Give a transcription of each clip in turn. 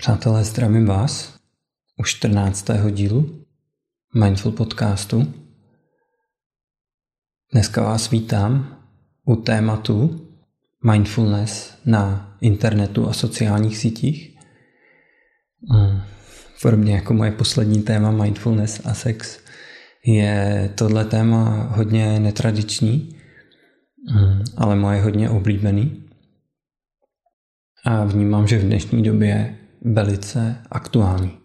Přátelé, zdravím vás u 14. dílu Mindful podcastu. Dneska vás vítám u tématu mindfulness na internetu a sociálních sítích. Podobně jako moje poslední téma mindfulness a sex je tohle téma hodně netradiční, ale moje hodně oblíbený. A vnímám, že v dnešní době velice aktuální.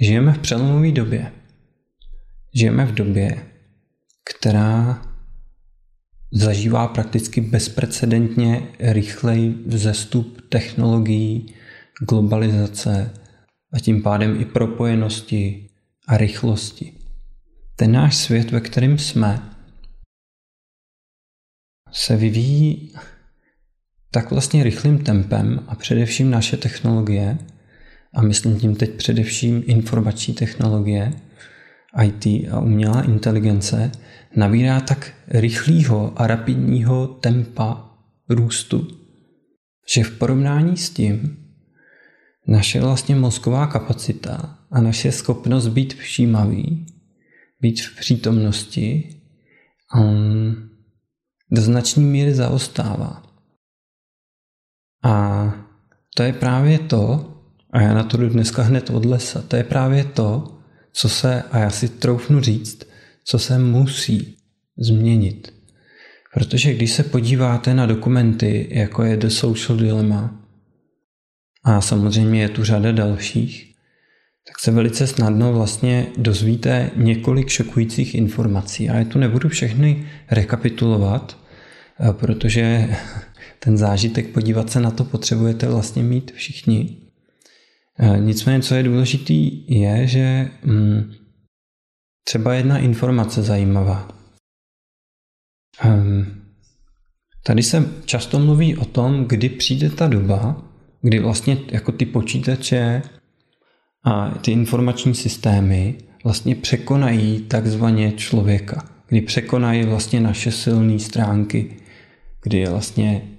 Žijeme v přelomové době. Žijeme v době, která zažívá prakticky bezprecedentně rychlej vzestup technologií, globalizace a tím pádem i propojenosti a rychlosti. Ten náš svět, ve kterém jsme, se vyvíjí tak vlastně rychlým tempem a především naše technologie, a myslím tím teď především informační technologie, IT a umělá inteligence, nabírá tak rychlého a rapidního tempa růstu, že v porovnání s tím naše vlastně mozková kapacita a naše schopnost být všímavý, být v přítomnosti, um, do značné míry zaostává. A to je právě to, a já na to jdu dneska hned od lesa, to je právě to, co se, a já si troufnu říct, co se musí změnit. Protože když se podíváte na dokumenty, jako je The Social Dilemma, a samozřejmě je tu řada dalších, tak se velice snadno vlastně dozvíte několik šokujících informací. A já tu nebudu všechny rekapitulovat, protože ten zážitek podívat se na to potřebujete vlastně mít všichni. E, nicméně, co je důležitý, je, že mm, třeba jedna informace zajímavá. Ehm, tady se často mluví o tom, kdy přijde ta doba, kdy vlastně jako ty počítače a ty informační systémy vlastně překonají takzvaně člověka, kdy překonají vlastně naše silné stránky, kdy vlastně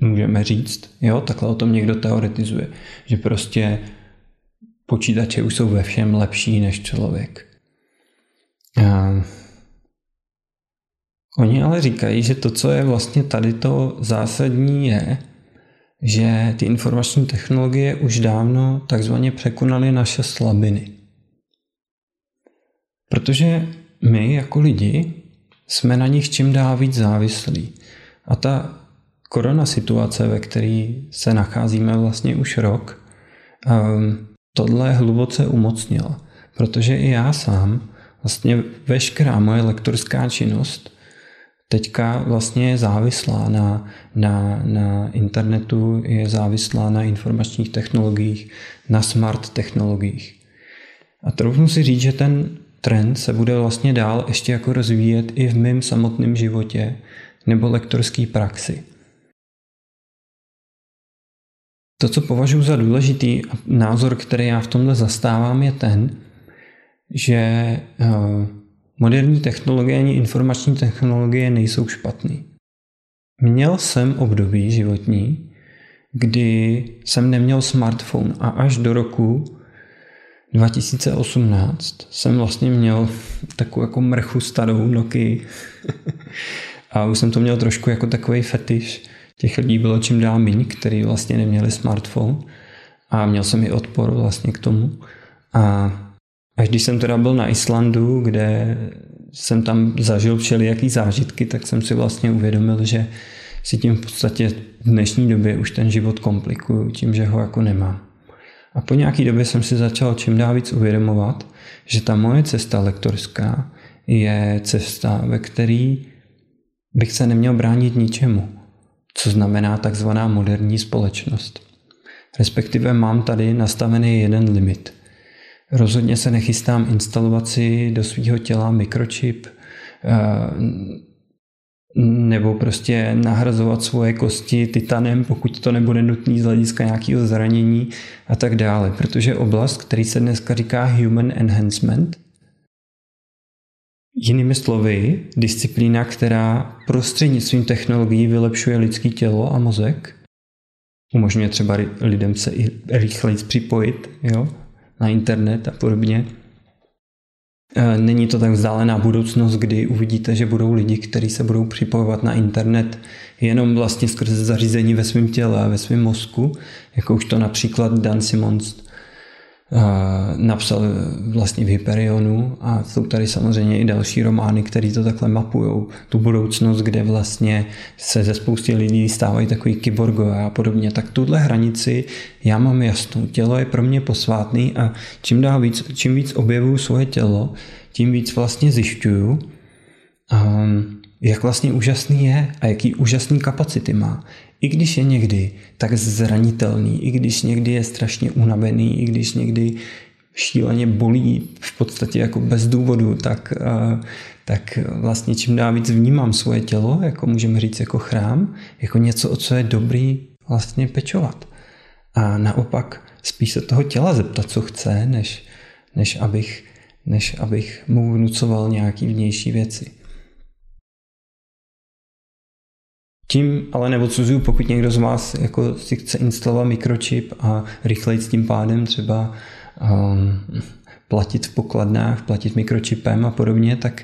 můžeme říct, jo, takhle o tom někdo teoretizuje, že prostě počítače už jsou ve všem lepší než člověk. A oni ale říkají, že to, co je vlastně tady to zásadní, je, že ty informační technologie už dávno takzvaně překonaly naše slabiny. Protože my jako lidi jsme na nich čím dál víc závislí. A ta korona situace, ve které se nacházíme vlastně už rok, um, tohle hluboce umocnila. Protože i já sám, vlastně veškerá moje lektorská činnost teďka vlastně je závislá na, na, na internetu, je závislá na informačních technologiích, na smart technologiích. A troufnu si říct, že ten trend se bude vlastně dál ještě jako rozvíjet i v mém samotném životě nebo lektorské praxi. To, co považuji za důležitý názor, který já v tomhle zastávám, je ten, že eh, moderní technologie ani informační technologie nejsou špatný. Měl jsem období životní, kdy jsem neměl smartphone a až do roku 2018 jsem vlastně měl takovou jako mrchu starou Nokia a už jsem to měl trošku jako takový fetiš těch lidí bylo čím dál méně, který vlastně neměli smartphone a měl jsem i odpor vlastně k tomu. A až když jsem teda byl na Islandu, kde jsem tam zažil všelijaký zážitky, tak jsem si vlastně uvědomil, že si tím v podstatě v dnešní době už ten život komplikuju tím, že ho jako nemám. A po nějaký době jsem si začal čím dál víc uvědomovat, že ta moje cesta lektorská je cesta, ve který bych se neměl bránit ničemu co znamená takzvaná moderní společnost. Respektive mám tady nastavený jeden limit. Rozhodně se nechystám instalovat si do svého těla mikročip eh, nebo prostě nahrazovat svoje kosti titanem, pokud to nebude nutný z hlediska nějakého zranění a tak dále. Protože oblast, který se dneska říká human enhancement, Jinými slovy, disciplína, která prostřednictvím technologií vylepšuje lidský tělo a mozek, umožňuje třeba lidem se i rychleji připojit jo, na internet a podobně. E, není to tak vzdálená budoucnost, kdy uvidíte, že budou lidi, kteří se budou připojovat na internet jenom vlastně skrze zařízení ve svém těle a ve svém mozku, jako už to například Dan Simons napsal vlastně v Hyperionu a jsou tady samozřejmě i další romány, které to takhle mapují, tu budoucnost, kde vlastně se ze spousty lidí stávají takový kyborgové a podobně. Tak tuhle hranici já mám jasnou. Tělo je pro mě posvátný a čím, dál víc, čím víc objevuju svoje tělo, tím víc vlastně zjišťuju, um, jak vlastně úžasný je a jaký úžasný kapacity má. I když je někdy tak zranitelný, i když někdy je strašně unavený, i když někdy šíleně bolí v podstatě jako bez důvodu, tak, eh, tak vlastně čím dál víc vnímám svoje tělo, jako můžeme říct jako chrám, jako něco, o co je dobrý vlastně pečovat. A naopak spíš se toho těla zeptat, co chce, než, než, abych, než abych mu vnucoval nějaký vnější věci. Tím ale neodsuzuju, pokud někdo z vás jako si chce instalovat mikročip a rychleji s tím pádem třeba um, platit v pokladnách, platit mikročipem a podobně, tak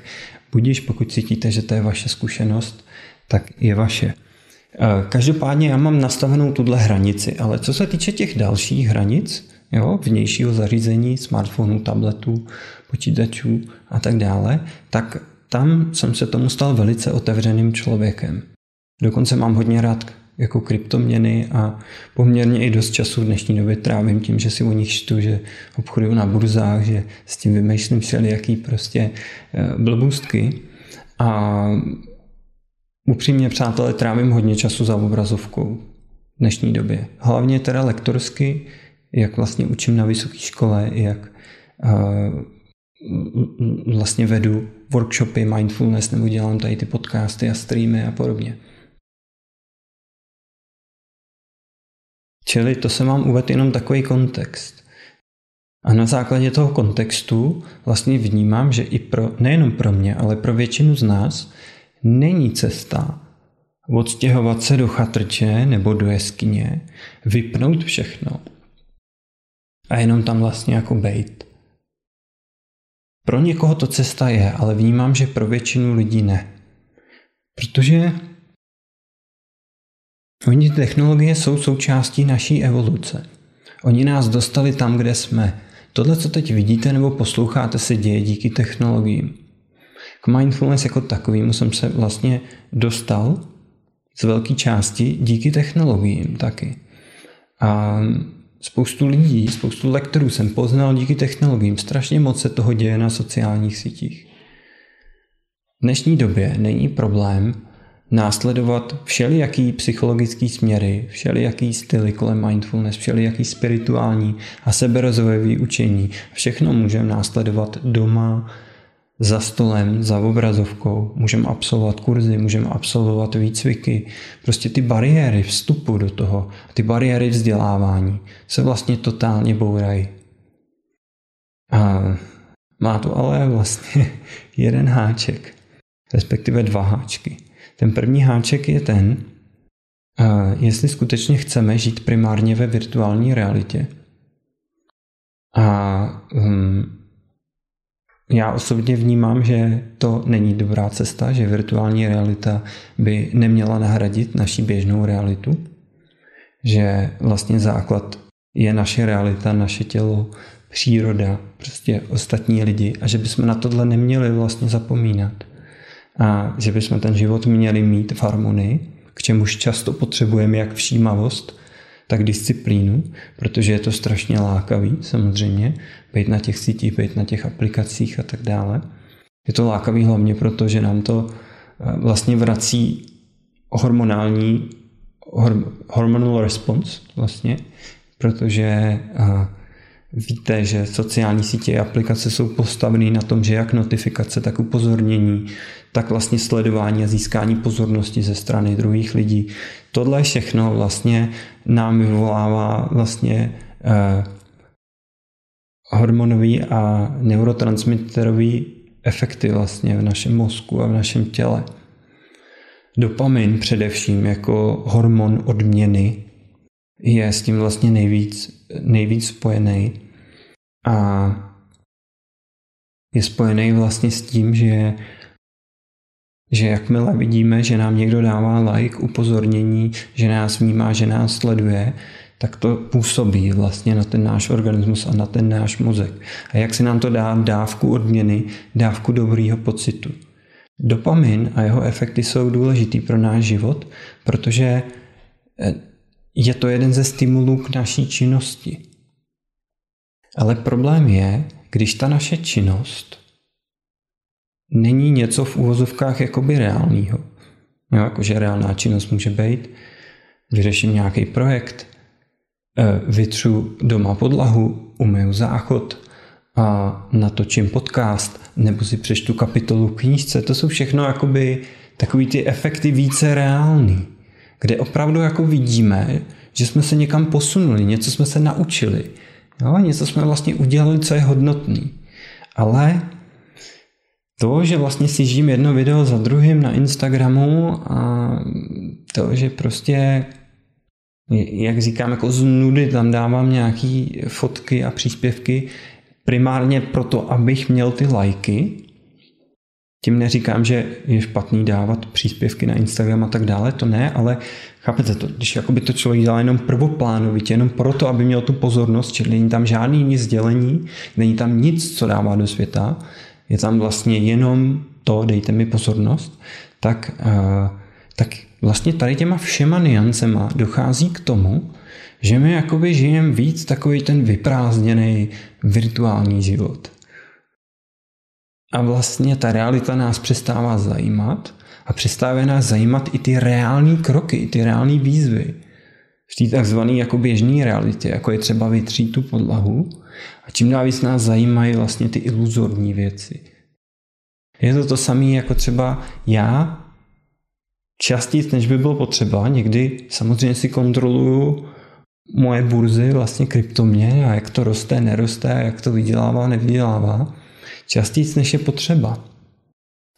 budíš, pokud cítíte, že to je vaše zkušenost, tak je vaše. Uh, každopádně já mám nastavenou tuhle hranici, ale co se týče těch dalších hranic, jo, vnějšího zařízení, smartphonu, tabletů, počítačů a tak dále, tak tam jsem se tomu stal velice otevřeným člověkem. Dokonce mám hodně rád jako kryptoměny a poměrně i dost času v dnešní době trávím tím, že si o nich čtu, že obchoduju na burzách, že s tím vymýšlím všelijaký prostě eh, blbůstky. A upřímně, přátelé, trávím hodně času za obrazovkou v dnešní době. Hlavně teda lektorsky, jak vlastně učím na vysoké škole, jak uh, vlastně vedu workshopy mindfulness nebo dělám tady ty podcasty a streamy a podobně. Čili to se mám uved jenom takový kontext. A na základě toho kontextu vlastně vnímám, že i pro, nejenom pro mě, ale pro většinu z nás není cesta odstěhovat se do chatrče nebo do jeskyně, vypnout všechno a jenom tam vlastně jako bejt. Pro někoho to cesta je, ale vnímám, že pro většinu lidí ne. Protože Oni technologie jsou součástí naší evoluce. Oni nás dostali tam, kde jsme. Tohle, co teď vidíte nebo posloucháte, se děje díky technologiím. K mindfulness jako takovému jsem se vlastně dostal z velké části díky technologiím taky. A spoustu lidí, spoustu lektorů jsem poznal díky technologiím. Strašně moc se toho děje na sociálních sítích. V dnešní době není problém následovat všelijaký psychologický směry, všelijaký styly kolem mindfulness, všelijaký spirituální a seberozvojový učení. Všechno můžeme následovat doma, za stolem, za obrazovkou, můžeme absolvovat kurzy, můžeme absolvovat výcviky. Prostě ty bariéry vstupu do toho, ty bariéry vzdělávání se vlastně totálně bourají. A má to ale vlastně jeden háček, respektive dva háčky. Ten první háček je ten, jestli skutečně chceme žít primárně ve virtuální realitě. A um, já osobně vnímám, že to není dobrá cesta, že virtuální realita by neměla nahradit naši běžnou realitu, že vlastně základ je naše realita, naše tělo, příroda, prostě ostatní lidi a že bychom na tohle neměli vlastně zapomínat a že bychom ten život měli mít v harmonii, k čemuž často potřebujeme jak všímavost, tak disciplínu, protože je to strašně lákavý samozřejmě, být na těch sítích, být na těch aplikacích a tak dále. Je to lákavý hlavně proto, že nám to eh, vlastně vrací hormonální hormonal response vlastně, protože eh, Víte, že sociální sítě a aplikace jsou postaveny na tom, že jak notifikace, tak upozornění, tak vlastně sledování a získání pozornosti ze strany druhých lidí. Tohle všechno vlastně nám vyvolává vlastně eh, hormonový a neurotransmiterový efekty vlastně v našem mozku a v našem těle. Dopamin především jako hormon odměny je s tím vlastně nejvíc, nejvíc spojený a je spojený vlastně s tím, že že jakmile vidíme, že nám někdo dává like, upozornění, že nás vnímá, že nás sleduje, tak to působí vlastně na ten náš organismus a na ten náš mozek. A jak si nám to dá dávku odměny, dávku dobrýho pocitu. Dopamin a jeho efekty jsou důležitý pro náš život, protože eh, je to jeden ze stimulů k naší činnosti. Ale problém je, když ta naše činnost není něco v úvozovkách jakoby reálného. Jo, jakože reálná činnost může být, vyřeším nějaký projekt, eh, vytřu doma podlahu, umyju záchod a natočím podcast, nebo si přečtu kapitolu knížce. To jsou všechno jakoby takový ty efekty více reální, kde opravdu jako vidíme, že jsme se někam posunuli, něco jsme se naučili, jo, něco jsme vlastně udělali, co je hodnotný. Ale to, že vlastně si žijím jedno video za druhým na Instagramu a to, že prostě jak říkám, jako z nudy tam dávám nějaký fotky a příspěvky primárně proto, abych měl ty lajky. Tím neříkám, že je špatný dávat příspěvky na Instagram a tak dále, to ne, ale chápete to, když jakoby to člověk dělá jenom prvoplánovitě, jenom proto, aby měl tu pozornost, čili není tam žádný nic sdělení, není tam nic, co dává do světa, je tam vlastně jenom to, dejte mi pozornost, tak, uh, tak vlastně tady těma všema niancema dochází k tomu, že my jakoby žijeme víc takový ten vyprázdněný virtuální život. A vlastně ta realita nás přestává zajímat a přestává nás zajímat i ty reální kroky, i ty reální výzvy. V té takzvané jako běžné realitě, jako je třeba vytřít tu podlahu a čím dál víc nás zajímají vlastně ty iluzorní věci. Je to to samé jako třeba já častěji, než by bylo potřeba. Někdy samozřejmě si kontroluju moje burzy, vlastně kryptomě a jak to roste, neroste, jak to vydělává, nevydělává. Častěji, než je potřeba.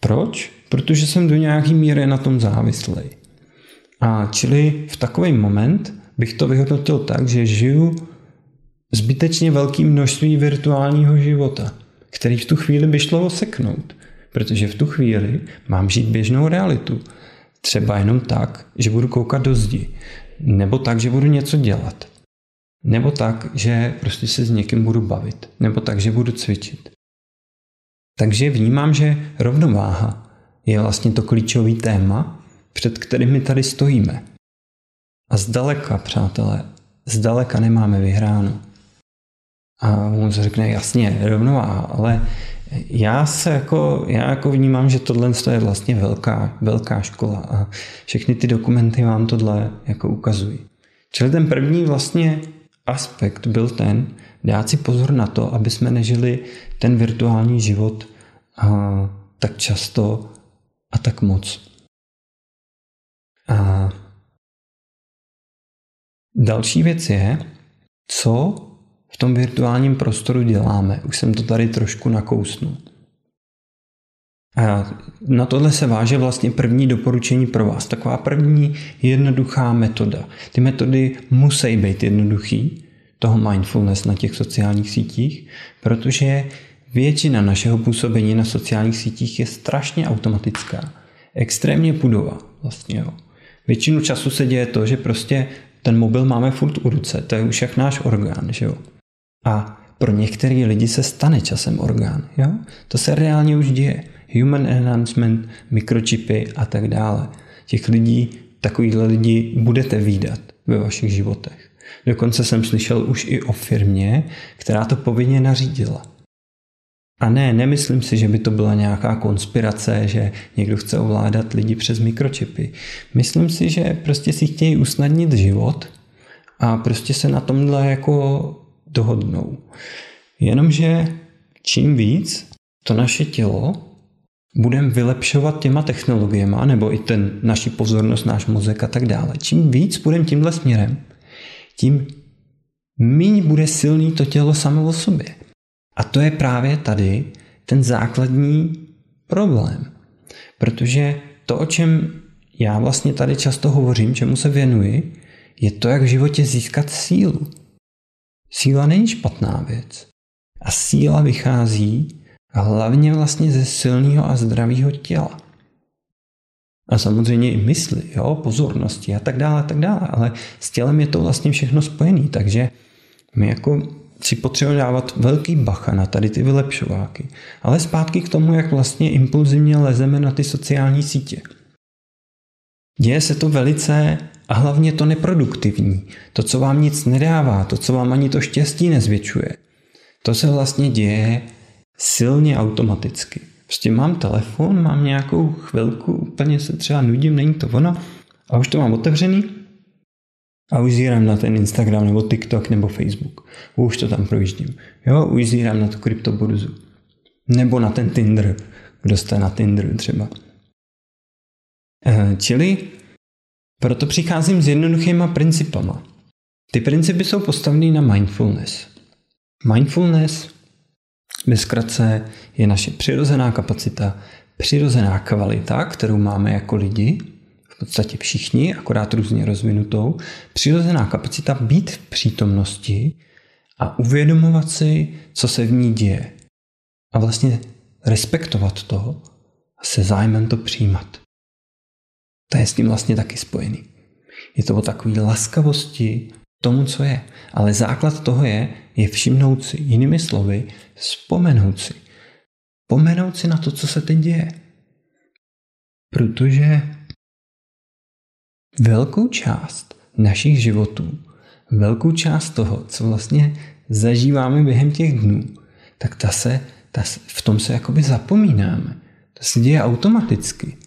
Proč? Protože jsem do nějaký míry na tom závislý. A čili v takový moment bych to vyhodnotil tak, že žiju zbytečně velkým množství virtuálního života, který v tu chvíli by šlo oseknout. Protože v tu chvíli mám žít běžnou realitu. Třeba jenom tak, že budu koukat do zdi. Nebo tak, že budu něco dělat. Nebo tak, že prostě se s někým budu bavit. Nebo tak, že budu cvičit. Takže vnímám, že rovnováha je vlastně to klíčový téma, před kterým my tady stojíme. A zdaleka, přátelé, zdaleka nemáme vyhráno. A on se řekne, jasně, rovnováha, ale já se jako, já jako vnímám, že tohle je vlastně velká, velká škola a všechny ty dokumenty vám tohle jako ukazují. Čili ten první vlastně aspekt byl ten, dát si pozor na to, aby jsme nežili ten virtuální život a, tak často a tak moc. A další věc je, co v tom virtuálním prostoru děláme. Už jsem to tady trošku nakousnul. A na tohle se váže vlastně první doporučení pro vás. Taková první jednoduchá metoda. Ty metody musí být jednoduchý, toho mindfulness na těch sociálních sítích, protože většina našeho působení na sociálních sítích je strašně automatická. Extrémně pudová vlastně. Jo. Většinu času se děje to, že prostě ten mobil máme furt u ruce, to je už jak náš orgán, že jo. A pro některé lidi se stane časem orgán. Jo? To se reálně už děje. Human enhancement, mikročipy a tak dále. Těch lidí, takovýchhle lidí budete výdat ve vašich životech. Dokonce jsem slyšel už i o firmě, která to povinně nařídila. A ne, nemyslím si, že by to byla nějaká konspirace, že někdo chce ovládat lidi přes mikročipy. Myslím si, že prostě si chtějí usnadnit život a prostě se na tomhle jako dohodnou. Jenomže čím víc to naše tělo budeme vylepšovat těma technologiemi, nebo i ten naši pozornost, náš mozek a tak dále. Čím víc budeme tímhle směrem, tím méně bude silný to tělo samo o sobě. A to je právě tady ten základní problém. Protože to, o čem já vlastně tady často hovořím, čemu se věnuji, je to, jak v životě získat sílu. Síla není špatná věc. A síla vychází hlavně vlastně ze silného a zdravého těla. A samozřejmě i mysli, jo, pozornosti a tak dále, a tak dále. Ale s tělem je to vlastně všechno spojené. Takže my jako si potřebujeme dávat velký bacha na tady ty vylepšováky. Ale zpátky k tomu, jak vlastně impulzivně lezeme na ty sociální sítě. Děje se to velice a hlavně to neproduktivní. To, co vám nic nedává, to, co vám ani to štěstí nezvětšuje. To se vlastně děje silně automaticky. Prostě mám telefon, mám nějakou chvilku, úplně se třeba nudím, není to ono, a už to mám otevřený a už zírám na ten Instagram nebo TikTok nebo Facebook. Už to tam projíždím. Jo, už zírám na tu kryptoburzu. Nebo na ten Tinder, kdo jste na Tinderu třeba. Eh, čili proto přicházím s jednoduchýma principama. Ty principy jsou postavené na mindfulness. Mindfulness ve zkratce je naše přirozená kapacita, přirozená kvalita, kterou máme jako lidi, v podstatě všichni, akorát různě rozvinutou, přirozená kapacita být v přítomnosti a uvědomovat si, co se v ní děje. A vlastně respektovat to a se zájmem to přijímat. To je s tím vlastně taky spojený. Je to o takové laskavosti tomu, co je. Ale základ toho je, je všimnout si, jinými slovy, vzpomenout si. Pomenout si na to, co se teď děje. Protože velkou část našich životů, velkou část toho, co vlastně zažíváme během těch dnů, tak ta se, ta, v tom se jakoby zapomínáme. To se děje automaticky.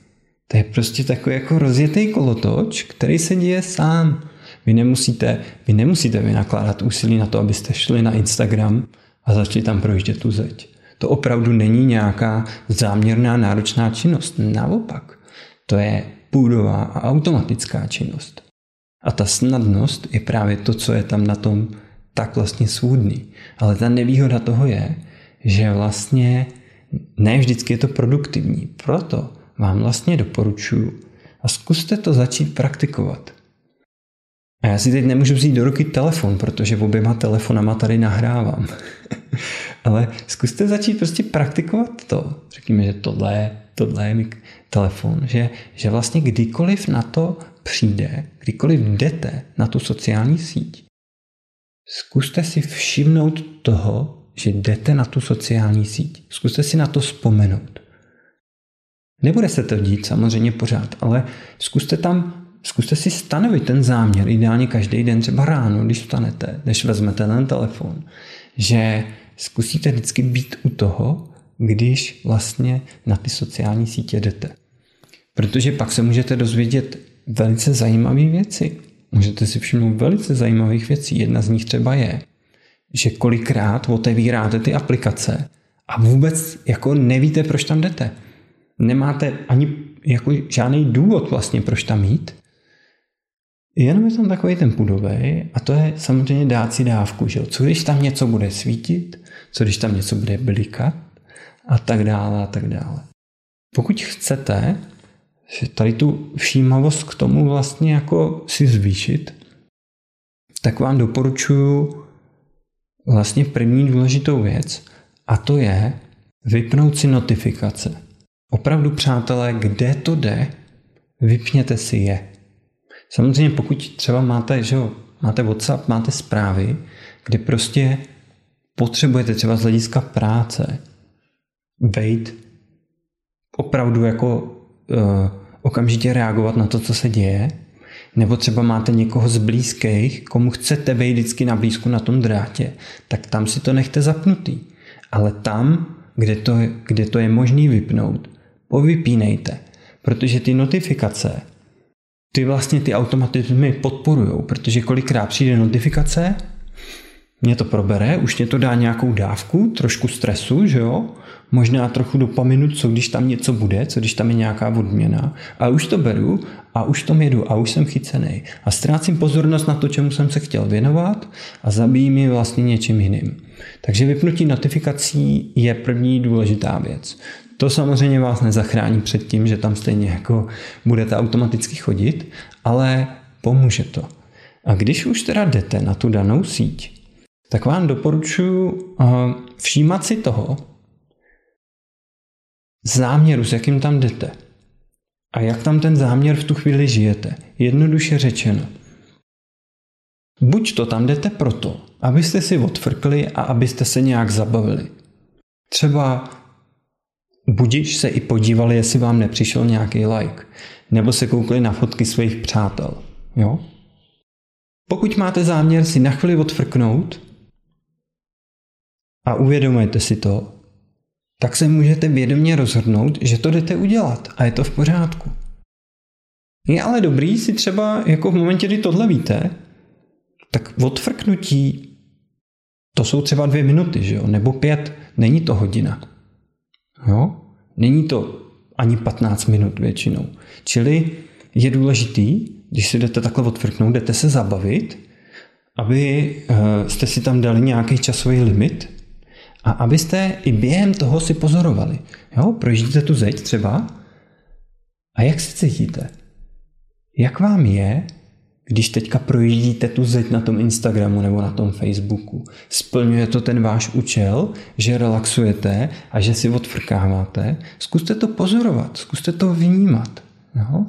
To je prostě takový jako rozjetý kolotoč, který se děje sám. Vy nemusíte, vy nemusíte vynakládat úsilí na to, abyste šli na Instagram a začali tam projíždět tu zeď. To opravdu není nějaká záměrná náročná činnost. Naopak, to je půdová a automatická činnost. A ta snadnost je právě to, co je tam na tom tak vlastně svůdný. Ale ta nevýhoda toho je, že vlastně ne vždycky je to produktivní. Proto vám vlastně doporučuji a zkuste to začít praktikovat. A já si teď nemůžu vzít do ruky telefon, protože oběma telefonama tady nahrávám. Ale zkuste začít prostě praktikovat to. Řekněme, že tohle je, tohle je mi telefon, že, že vlastně kdykoliv na to přijde, kdykoliv jdete na tu sociální síť, zkuste si všimnout toho, že jdete na tu sociální síť. Zkuste si na to vzpomenout. Nebude se to dít samozřejmě pořád, ale zkuste tam Zkuste si stanovit ten záměr, ideálně každý den, třeba ráno, když vstanete, než vezmete ten telefon, že zkusíte vždycky být u toho, když vlastně na ty sociální sítě jdete. Protože pak se můžete dozvědět velice zajímavé věci. Můžete si všimnout velice zajímavých věcí. Jedna z nich třeba je, že kolikrát otevíráte ty aplikace a vůbec jako nevíte, proč tam jdete. Nemáte ani jako žádný důvod vlastně, proč tam jít. Jenom je tam takový ten pudový a to je samozřejmě dát si dávku. Že? Co když tam něco bude svítit, co když tam něco bude blikat a tak dále a tak dále. Pokud chcete tady tu všímavost k tomu vlastně jako si zvýšit, tak vám doporučuji vlastně první důležitou věc a to je vypnout si notifikace. Opravdu, přátelé, kde to jde, vypněte si je. Samozřejmě pokud třeba máte, že jo, máte WhatsApp, máte zprávy, kde prostě potřebujete třeba z hlediska práce vejít opravdu jako uh, okamžitě reagovat na to, co se děje, nebo třeba máte někoho z blízkých, komu chcete vejít vždycky na blízku na tom drátě, tak tam si to nechte zapnutý. Ale tam, kde to, kde to je možný vypnout, povypínejte, protože ty notifikace ty vlastně ty automatizmy podporují, protože kolikrát přijde notifikace, mě to probere, už mě to dá nějakou dávku, trošku stresu, že jo, možná trochu dopaminu, co když tam něco bude, co když tam je nějaká odměna. A už to beru a už to jedu a už jsem chycený. A ztrácím pozornost na to, čemu jsem se chtěl věnovat a zabijím je vlastně něčím jiným. Takže vypnutí notifikací je první důležitá věc. To samozřejmě vás nezachrání před tím, že tam stejně jako budete automaticky chodit, ale pomůže to. A když už teda jdete na tu danou síť, tak vám doporučuji eh, všímat si toho záměru, s jakým tam jdete. A jak tam ten záměr v tu chvíli žijete. Jednoduše řečeno. Buď to tam jdete proto, abyste si odfrkli a abyste se nějak zabavili. Třeba budiš se i podívali, jestli vám nepřišel nějaký like. Nebo se koukli na fotky svých přátel. Jo? Pokud máte záměr si na chvíli odfrknout a uvědomujete si to, tak se můžete vědomě rozhodnout, že to jdete udělat a je to v pořádku. Je ale dobrý si třeba jako v momentě, kdy tohle víte, tak odfrknutí to jsou třeba dvě minuty, že jo? nebo pět, není to hodina. Jo? Není to ani 15 minut většinou. Čili je důležitý, když si jdete takhle odfrknout, jdete se zabavit, aby eh, jste si tam dali nějaký časový limit a abyste i během toho si pozorovali. Jo? Projíždíte tu zeď třeba a jak se cítíte? Jak vám je, když teďka projíždíte tu zeď na tom Instagramu nebo na tom Facebooku, splňuje to ten váš účel, že relaxujete a že si odfrkáváte, zkuste to pozorovat, zkuste to vnímat. Jo?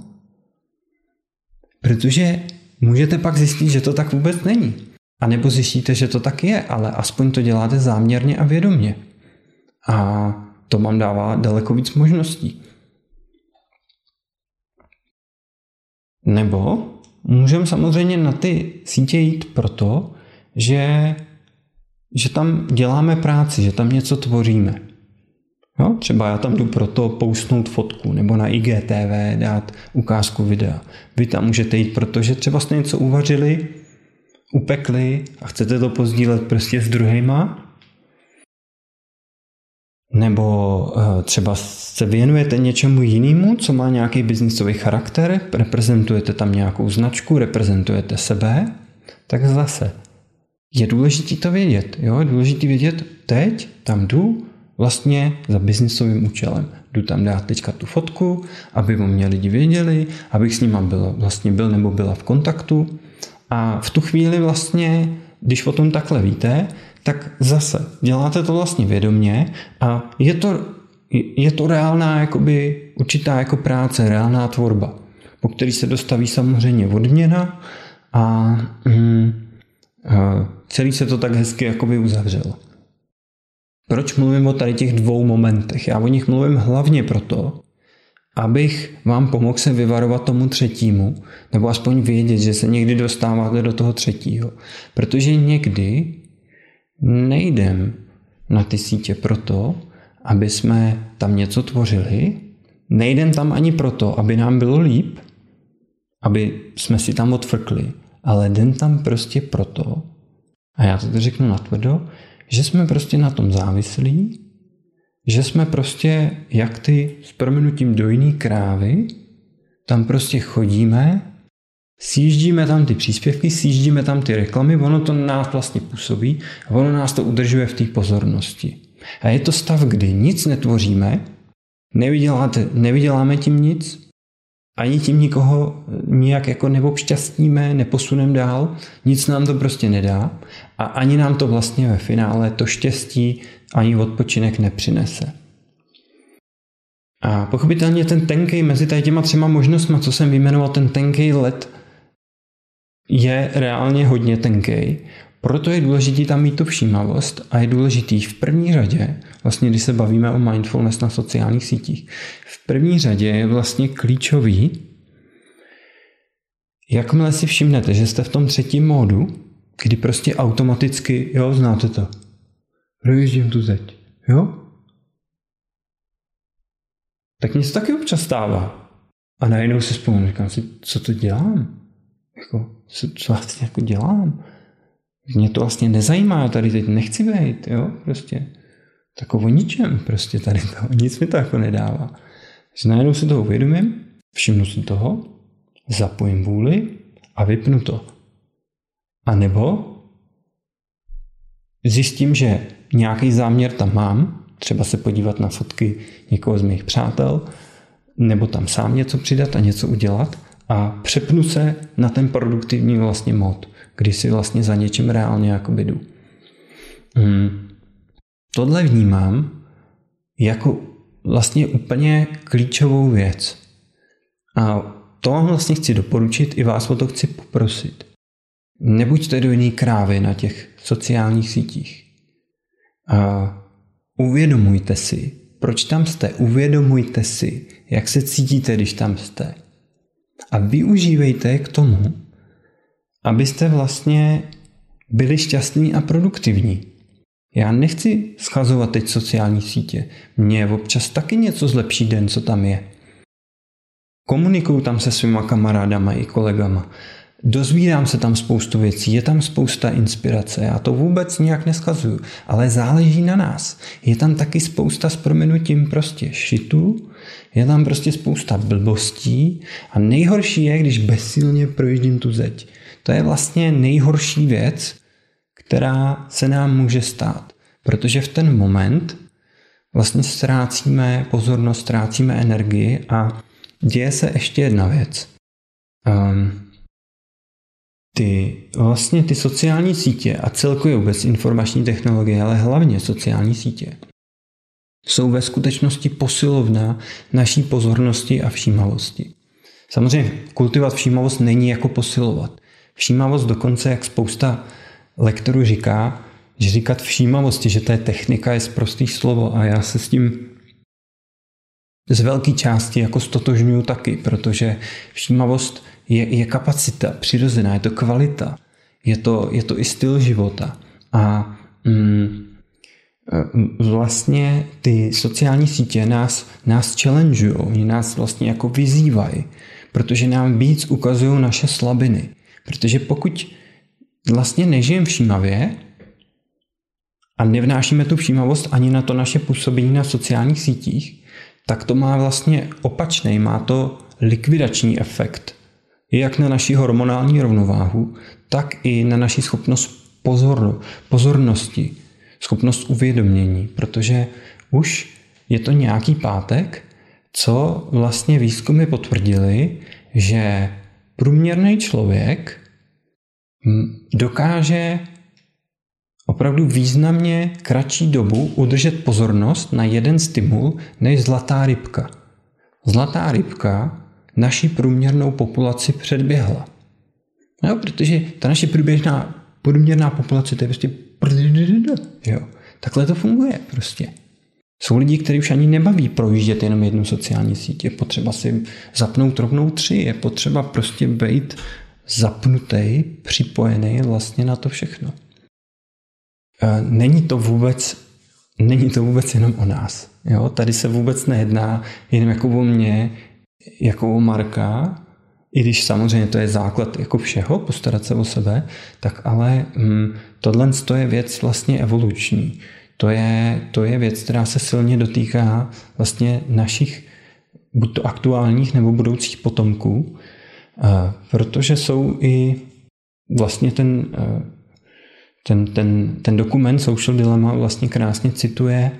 Protože můžete pak zjistit, že to tak vůbec není. A nebo zjistíte, že to tak je, ale aspoň to děláte záměrně a vědomě. A to vám dává daleko víc možností. Nebo můžeme samozřejmě na ty sítě jít proto, že, že tam děláme práci, že tam něco tvoříme. Jo? Třeba já tam jdu proto pousnout fotku nebo na IGTV dát ukázku videa. Vy tam můžete jít, protože třeba jste něco uvařili, upekli a chcete to pozdílet prostě s druhýma. Nebo uh, třeba se věnujete něčemu jinému, co má nějaký biznisový charakter, reprezentujete tam nějakou značku, reprezentujete sebe, tak zase je důležité to vědět. Jo? Je důležité vědět, teď tam jdu vlastně za biznisovým účelem. Jdu tam dát teďka tu fotku, aby o mě lidi věděli, abych s nima byl, vlastně byl nebo byla v kontaktu. A v tu chvíli vlastně, když o tom takhle víte, tak zase děláte to vlastně vědomně a je to, je to reálná jakoby určitá jako práce, reálná tvorba, po který se dostaví samozřejmě odměna a mm, celý se to tak hezky jakoby uzavřelo. Proč mluvím o tady těch dvou momentech? Já o nich mluvím hlavně proto, abych vám pomohl se vyvarovat tomu třetímu, nebo aspoň vědět, že se někdy dostáváte do toho třetího. Protože někdy nejdem na ty sítě proto, aby jsme tam něco tvořili, nejdem tam ani proto, aby nám bylo líp, aby jsme si tam odfrkli, ale jdem tam prostě proto, a já to řeknu natvrdo, že jsme prostě na tom závislí, že jsme prostě jak ty s proměnutím dojný krávy, tam prostě chodíme, sjíždíme tam ty příspěvky, sjíždíme tam ty reklamy, ono to nás vlastně působí ono nás to udržuje v té pozornosti. A je to stav, kdy nic netvoříme, nevyděláte, nevyděláme tím nic, ani tím nikoho nijak jako neobšťastníme, neposuneme dál, nic nám to prostě nedá a ani nám to vlastně ve finále to štěstí ani odpočinek nepřinese. A pochopitelně ten tenkej mezi těma třema možnostmi, co jsem vyjmenoval, ten tenkej let je reálně hodně tenkej. Proto je důležitý tam mít tu všímavost a je důležitý v první řadě, vlastně když se bavíme o mindfulness na sociálních sítích, v první řadě je vlastně klíčový, jakmile si všimnete, že jste v tom třetím módu, kdy prostě automaticky, jo, znáte to, projíždím tu zeď, jo? Tak se taky občas stává. A najednou si vzpomínám, říkám si, co to dělám? Jako, co, co vlastně jako dělám? Mě to vlastně nezajímá, já tady teď nechci být, jo, prostě. Tak o ničem prostě tady to, nic mi to jako nedává. Že najednou si to uvědomím, všimnu si toho, zapojím vůli a vypnu to. A nebo zjistím, že nějaký záměr tam mám, třeba se podívat na fotky někoho z mých přátel, nebo tam sám něco přidat a něco udělat a přepnu se na ten produktivní vlastně mod, kdy si vlastně za něčím reálně jako jdu. Hmm. Tohle vnímám jako vlastně úplně klíčovou věc. A to vám vlastně chci doporučit, i vás o to chci poprosit. Nebuďte do jiný krávy na těch sociálních sítích. A uvědomujte si, proč tam jste. Uvědomujte si, jak se cítíte, když tam jste. A využívejte k tomu, abyste vlastně byli šťastní a produktivní. Já nechci schazovat teď sociální sítě. Mně občas taky něco zlepší den, co tam je. Komunikuju tam se svýma kamarádama i kolegama. Dozvídám se tam spoustu věcí, je tam spousta inspirace, já to vůbec nijak neskazuju, ale záleží na nás. Je tam taky spousta s proměnutím prostě šitu, je tam prostě spousta blbostí a nejhorší je, když bezsilně projíždím tu zeď. To je vlastně nejhorší věc, která se nám může stát, protože v ten moment vlastně ztrácíme pozornost, ztrácíme energii a děje se ještě jedna věc. Um, ty vlastně ty sociální sítě a celkově vůbec informační technologie, ale hlavně sociální sítě, jsou ve skutečnosti posilovna naší pozornosti a všímavosti. Samozřejmě kultivovat všímavost není jako posilovat. Všímavost dokonce, jak spousta lektorů říká, že říkat všímavosti, že to je technika, je prostý slovo a já se s tím z velké části jako stotožňuju taky, protože všímavost je, je kapacita přirozená, je to kvalita, je to, je to i styl života. A mm, vlastně ty sociální sítě nás, nás challengeují, oni nás vlastně jako vyzývají, protože nám víc ukazují naše slabiny. Protože pokud vlastně nežijeme všímavě a nevnášíme tu všímavost ani na to naše působení na sociálních sítích, tak to má vlastně opačný, má to likvidační efekt. Jak na naši hormonální rovnováhu, tak i na naši schopnost pozor, pozornosti, schopnost uvědomění, protože už je to nějaký pátek, co vlastně výzkumy potvrdili, že průměrný člověk dokáže opravdu významně kratší dobu udržet pozornost na jeden stimul než zlatá rybka. Zlatá rybka naši průměrnou populaci předběhla. No, protože ta naše průběžná, průměrná populace to je prostě jo. Takhle to funguje prostě. Jsou lidi, kteří už ani nebaví projíždět jenom jednu sociální síť. Je potřeba si zapnout rovnou tři. Je potřeba prostě být zapnutý, připojený vlastně na to všechno. E, není to vůbec, není to vůbec jenom o nás. Jo? Tady se vůbec nejedná jenom jako o mě, jako o Marka, i když samozřejmě to je základ jako všeho, postarat se o sebe, tak ale hm, tohle je věc vlastně evoluční. To je, to je věc, která se silně dotýká vlastně našich buď to aktuálních nebo budoucích potomků, protože jsou i vlastně ten, ten, ten, ten dokument Social Dilemma vlastně krásně cituje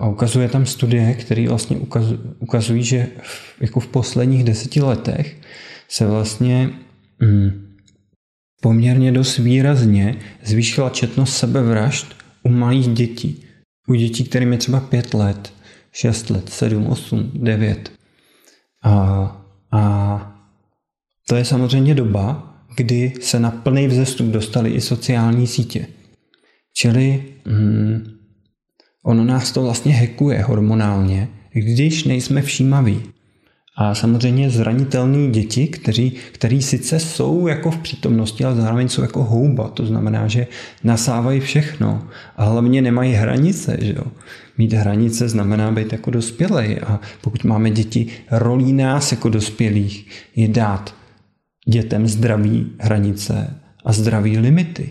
a ukazuje tam studie, které vlastně ukazují, že v, jako v posledních deseti letech se vlastně mm, poměrně dost výrazně zvýšila četnost sebevražd u malých dětí. U dětí, kterým je třeba pět let, šest let, sedm, osm, devět. A, a to je samozřejmě doba, kdy se na plný vzestup dostali i sociální sítě. Čili hmm, ono nás to vlastně hekuje hormonálně, když nejsme všímaví. A samozřejmě zranitelní děti, kteří, který sice jsou jako v přítomnosti, ale zároveň jsou jako houba. To znamená, že nasávají všechno a hlavně nemají hranice. Že jo? Mít hranice znamená být jako dospělej a pokud máme děti, rolí nás jako dospělých je dát dětem zdraví hranice a zdraví limity.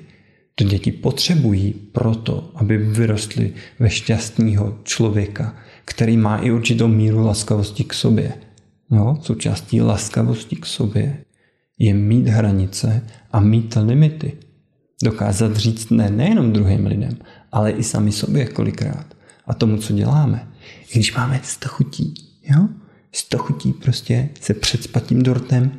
To děti potřebují proto, aby vyrostly ve šťastného člověka, který má i určitou míru laskavosti k sobě. Jo? Součástí laskavosti k sobě je mít hranice a mít limity. Dokázat říct ne nejenom druhým lidem, ale i sami sobě kolikrát. A tomu, co děláme. I když máme sto chutí, jo? sto chutí prostě se před tím dortem,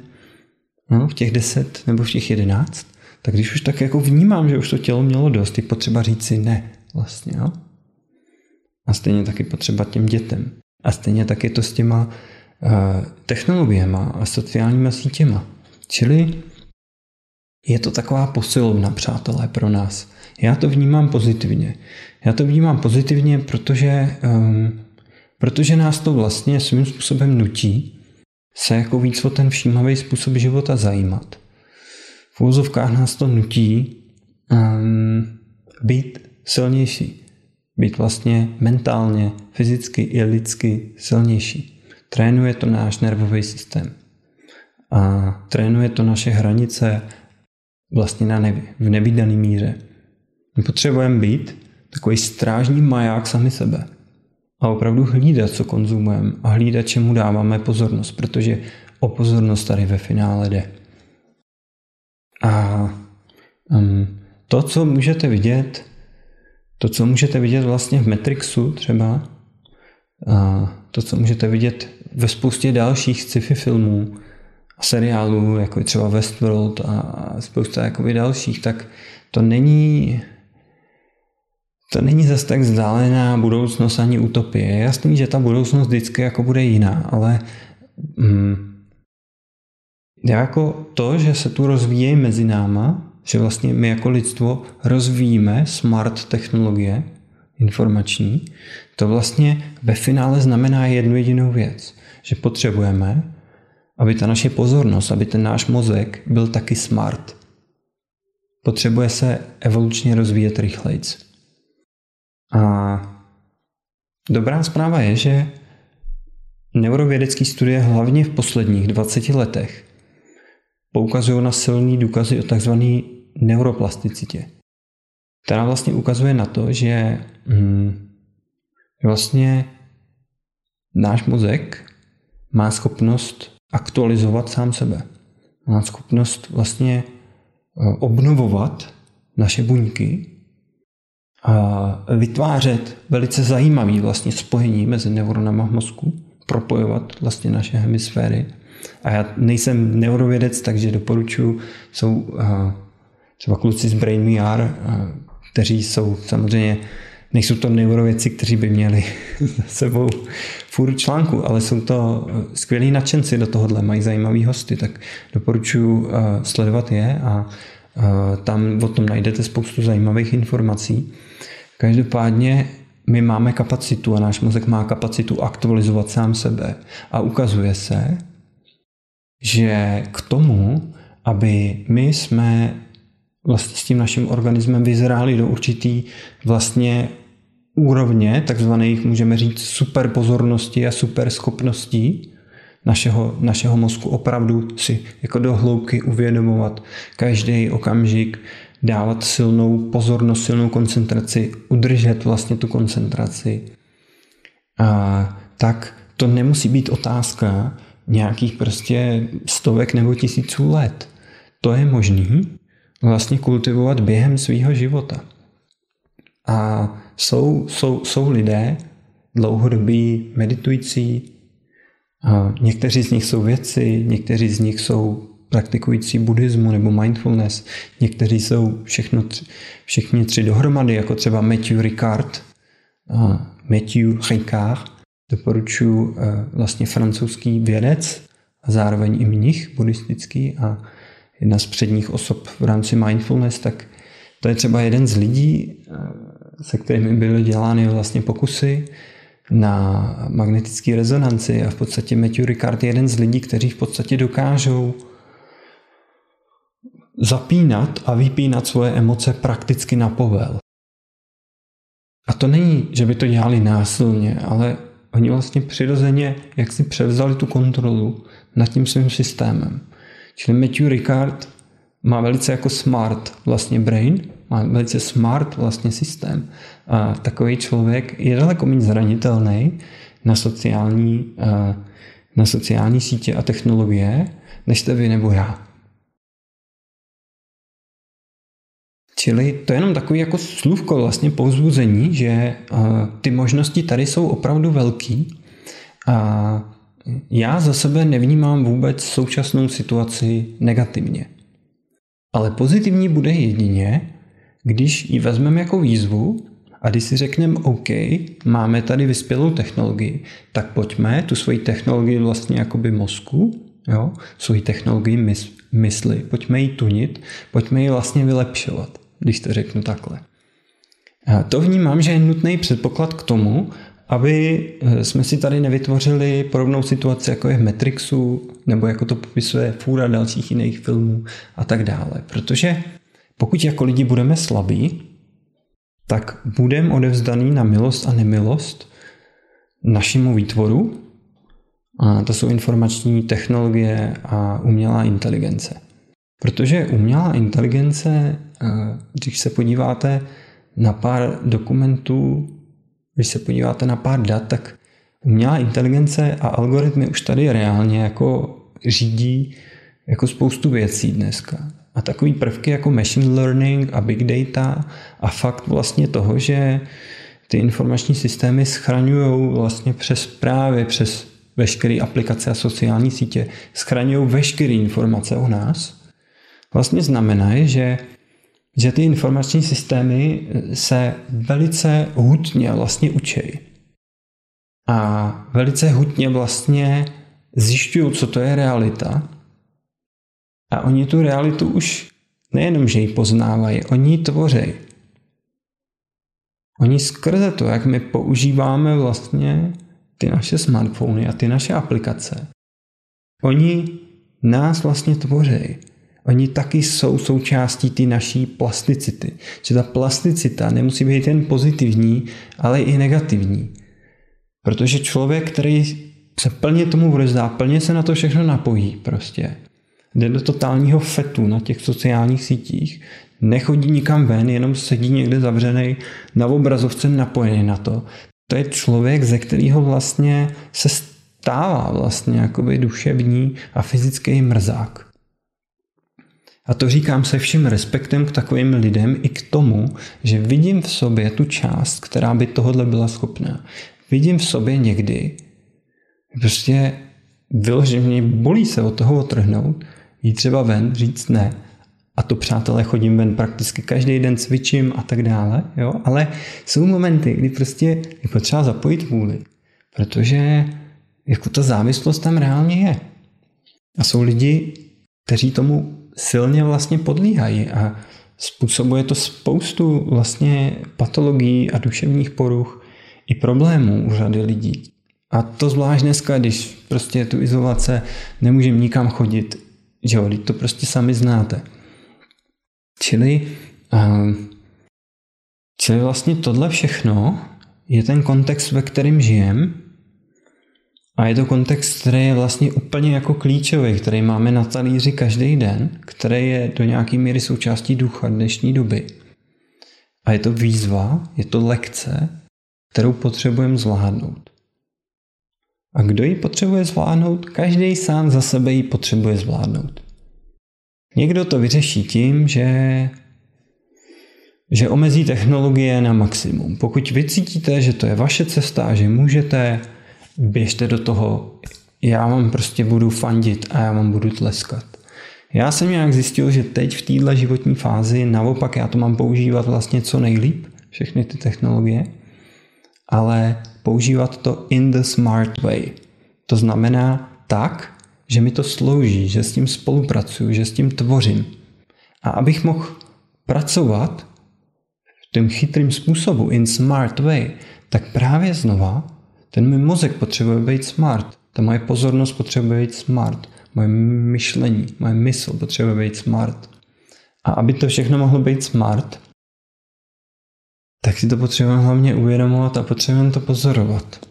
no, v těch deset nebo v těch jedenáct, tak když už tak jako vnímám, že už to tělo mělo dost, je potřeba říct si ne vlastně. Jo? A stejně taky potřeba těm dětem. A stejně tak je to s těma uh, technologiemi a sociálníma sítěma. Čili je to taková posilovna, přátelé, pro nás. Já to vnímám pozitivně. Já to vnímám pozitivně, protože, um, protože nás to vlastně svým způsobem nutí se jako víc o ten všímavý způsob života zajímat. V úzovkách nás to nutí um, být silnější. Být vlastně mentálně, fyzicky i lidsky silnější. Trénuje to náš nervový systém. A trénuje to naše hranice vlastně na nebi, v nevydaný míře. My potřebujeme být takový strážní maják sami sebe a opravdu hlídat, co konzumujeme a hlídat, čemu dáváme pozornost, protože o pozornost tady ve finále jde. A um, to, co můžete vidět, to, co můžete vidět vlastně v Matrixu třeba, a to, co můžete vidět ve spoustě dalších sci-fi filmů, seriálů, jako je třeba Westworld a spousta jakoby dalších, tak to není to není zase tak vzdálená budoucnost ani utopie. Je jasný, že ta budoucnost vždycky jako bude jiná, ale mm, jako to, že se tu rozvíjí mezi náma, že vlastně my jako lidstvo rozvíjíme smart technologie informační, to vlastně ve finále znamená jednu jedinou věc, že potřebujeme aby ta naše pozornost, aby ten náš mozek byl taky smart. Potřebuje se evolučně rozvíjet rychlejc. A dobrá zpráva je, že neurovědecké studie hlavně v posledních 20 letech poukazují na silný důkazy o tzv. neuroplasticitě, která vlastně ukazuje na to, že hm, vlastně náš mozek má schopnost aktualizovat sám sebe. Má schopnost vlastně eh, obnovovat naše buňky a vytvářet velice zajímavý vlastně spojení mezi neuronama v mozku, propojovat vlastně naše hemisféry. A já nejsem neurovědec, takže doporučuji, jsou eh, třeba kluci z Brain VR, eh, kteří jsou samozřejmě nejsou to neurověci, kteří by měli za sebou fůru článku, ale jsou to eh, skvělí nadšenci do tohohle, mají zajímavý hosty, tak doporučuji sledovat je a tam o tom najdete spoustu zajímavých informací. Každopádně my máme kapacitu a náš mozek má kapacitu aktualizovat sám sebe a ukazuje se, že k tomu, aby my jsme vlastně s tím naším organismem vyzráli do určitý vlastně úrovně takzvaných, můžeme říct, super pozornosti a super schopností našeho, našeho mozku opravdu si jako do hloubky uvědomovat každý okamžik, dávat silnou pozornost, silnou koncentraci, udržet vlastně tu koncentraci. A tak to nemusí být otázka nějakých prostě stovek nebo tisíců let. To je možný vlastně kultivovat během svého života. A jsou, jsou, jsou lidé dlouhodobí meditující, a někteří z nich jsou vědci, někteří z nich jsou praktikující buddhismu nebo mindfulness, někteří jsou všechno, všichni tři dohromady, jako třeba Matthew Ricard, a Matthew Ricard, doporučuji e, vlastně francouzský vědec a zároveň i mnich buddhistický a jedna z předních osob v rámci mindfulness, tak to je třeba jeden z lidí, e, se kterými byly dělány vlastně pokusy na magnetické rezonanci a v podstatě Matthew Ricard je jeden z lidí, kteří v podstatě dokážou zapínat a vypínat svoje emoce prakticky na povel. A to není, že by to dělali násilně, ale oni vlastně přirozeně jak si převzali tu kontrolu nad tím svým systémem. Čili Matthew Ricard má velice jako smart vlastně brain, má velice smart vlastně systém. A takový člověk je daleko méně zranitelný na sociální, na sociální sítě a technologie, než jste vy nebo já. Čili to je jenom takový jako slůvko vlastně povzbuzení, že ty možnosti tady jsou opravdu velký. A já za sebe nevnímám vůbec současnou situaci negativně. Ale pozitivní bude jedině, když ji vezmeme jako výzvu a když si řekneme, OK, máme tady vyspělou technologii, tak pojďme tu svoji technologii vlastně jakoby mozku, jo, svoji technologii mys- mysli, pojďme ji tunit, pojďme ji vlastně vylepšovat, když to řeknu takhle. To vnímám, že je nutný předpoklad k tomu, aby eh, jsme si tady nevytvořili podobnou situaci, jako je v Matrixu, nebo jako to popisuje fůra dalších jiných filmů a tak dále. Protože pokud jako lidi budeme slabí, tak budeme odevzdaný na milost a nemilost našemu výtvoru. A to jsou informační technologie a umělá inteligence. Protože umělá inteligence, eh, když se podíváte na pár dokumentů když se podíváte na pár dat, tak umělá inteligence a algoritmy už tady reálně jako řídí jako spoustu věcí dneska. A takový prvky jako machine learning a big data a fakt vlastně toho, že ty informační systémy schraňují vlastně přes právě přes veškeré aplikace a sociální sítě, schraňují veškeré informace o nás, vlastně znamená, že že ty informační systémy se velice hutně vlastně učí. A velice hutně vlastně zjišťují, co to je realita. A oni tu realitu už nejenom, že ji poznávají, oni ji tvoří. Oni skrze to, jak my používáme vlastně ty naše smartfony a ty naše aplikace, oni nás vlastně tvoří. Oni taky jsou součástí ty naší plasticity. Že ta plasticita nemusí být jen pozitivní, ale i negativní. Protože člověk, který se plně tomu vrozdá, plně se na to všechno napojí prostě, jde do totálního fetu na těch sociálních sítích, nechodí nikam ven, jenom sedí někde zavřený na obrazovce napojený na to. To je člověk, ze kterého vlastně se stává vlastně jakoby duševní a fyzický mrzák. A to říkám se vším respektem k takovým lidem i k tomu, že vidím v sobě tu část, která by tohle byla schopná. Vidím v sobě někdy, prostě vyloženě mě bolí se od toho otrhnout, jít třeba ven, říct ne. A to, přátelé, chodím ven prakticky každý den, cvičím a tak dále, jo? ale jsou momenty, kdy prostě je potřeba zapojit vůli, protože jako ta závislost tam reálně je. A jsou lidi, kteří tomu silně vlastně podlíhají a způsobuje to spoustu vlastně patologií a duševních poruch i problémů u řady lidí. A to zvlášť dneska, když prostě tu izolace, nemůžeme nikam chodit, že jo, to prostě sami znáte. Čili, uh, čili vlastně tohle všechno je ten kontext, ve kterém žijem a je to kontext, který je vlastně úplně jako klíčový, který máme na talíři každý den, který je do nějaké míry součástí ducha dnešní doby. A je to výzva, je to lekce, kterou potřebujeme zvládnout. A kdo ji potřebuje zvládnout? Každý sám za sebe ji potřebuje zvládnout. Někdo to vyřeší tím, že, že omezí technologie na maximum. Pokud vy cítíte, že to je vaše cesta, že můžete běžte do toho, já vám prostě budu fandit a já vám budu tleskat. Já jsem nějak zjistil, že teď v této životní fázi naopak já to mám používat vlastně co nejlíp, všechny ty technologie, ale používat to in the smart way. To znamená tak, že mi to slouží, že s tím spolupracuju, že s tím tvořím. A abych mohl pracovat v tom chytrým způsobu, in smart way, tak právě znova ten můj mozek potřebuje být smart. Ta moje pozornost potřebuje být smart. Moje myšlení, moje mysl potřebuje být smart. A aby to všechno mohlo být smart, tak si to potřebujeme hlavně uvědomovat a potřebujeme to pozorovat.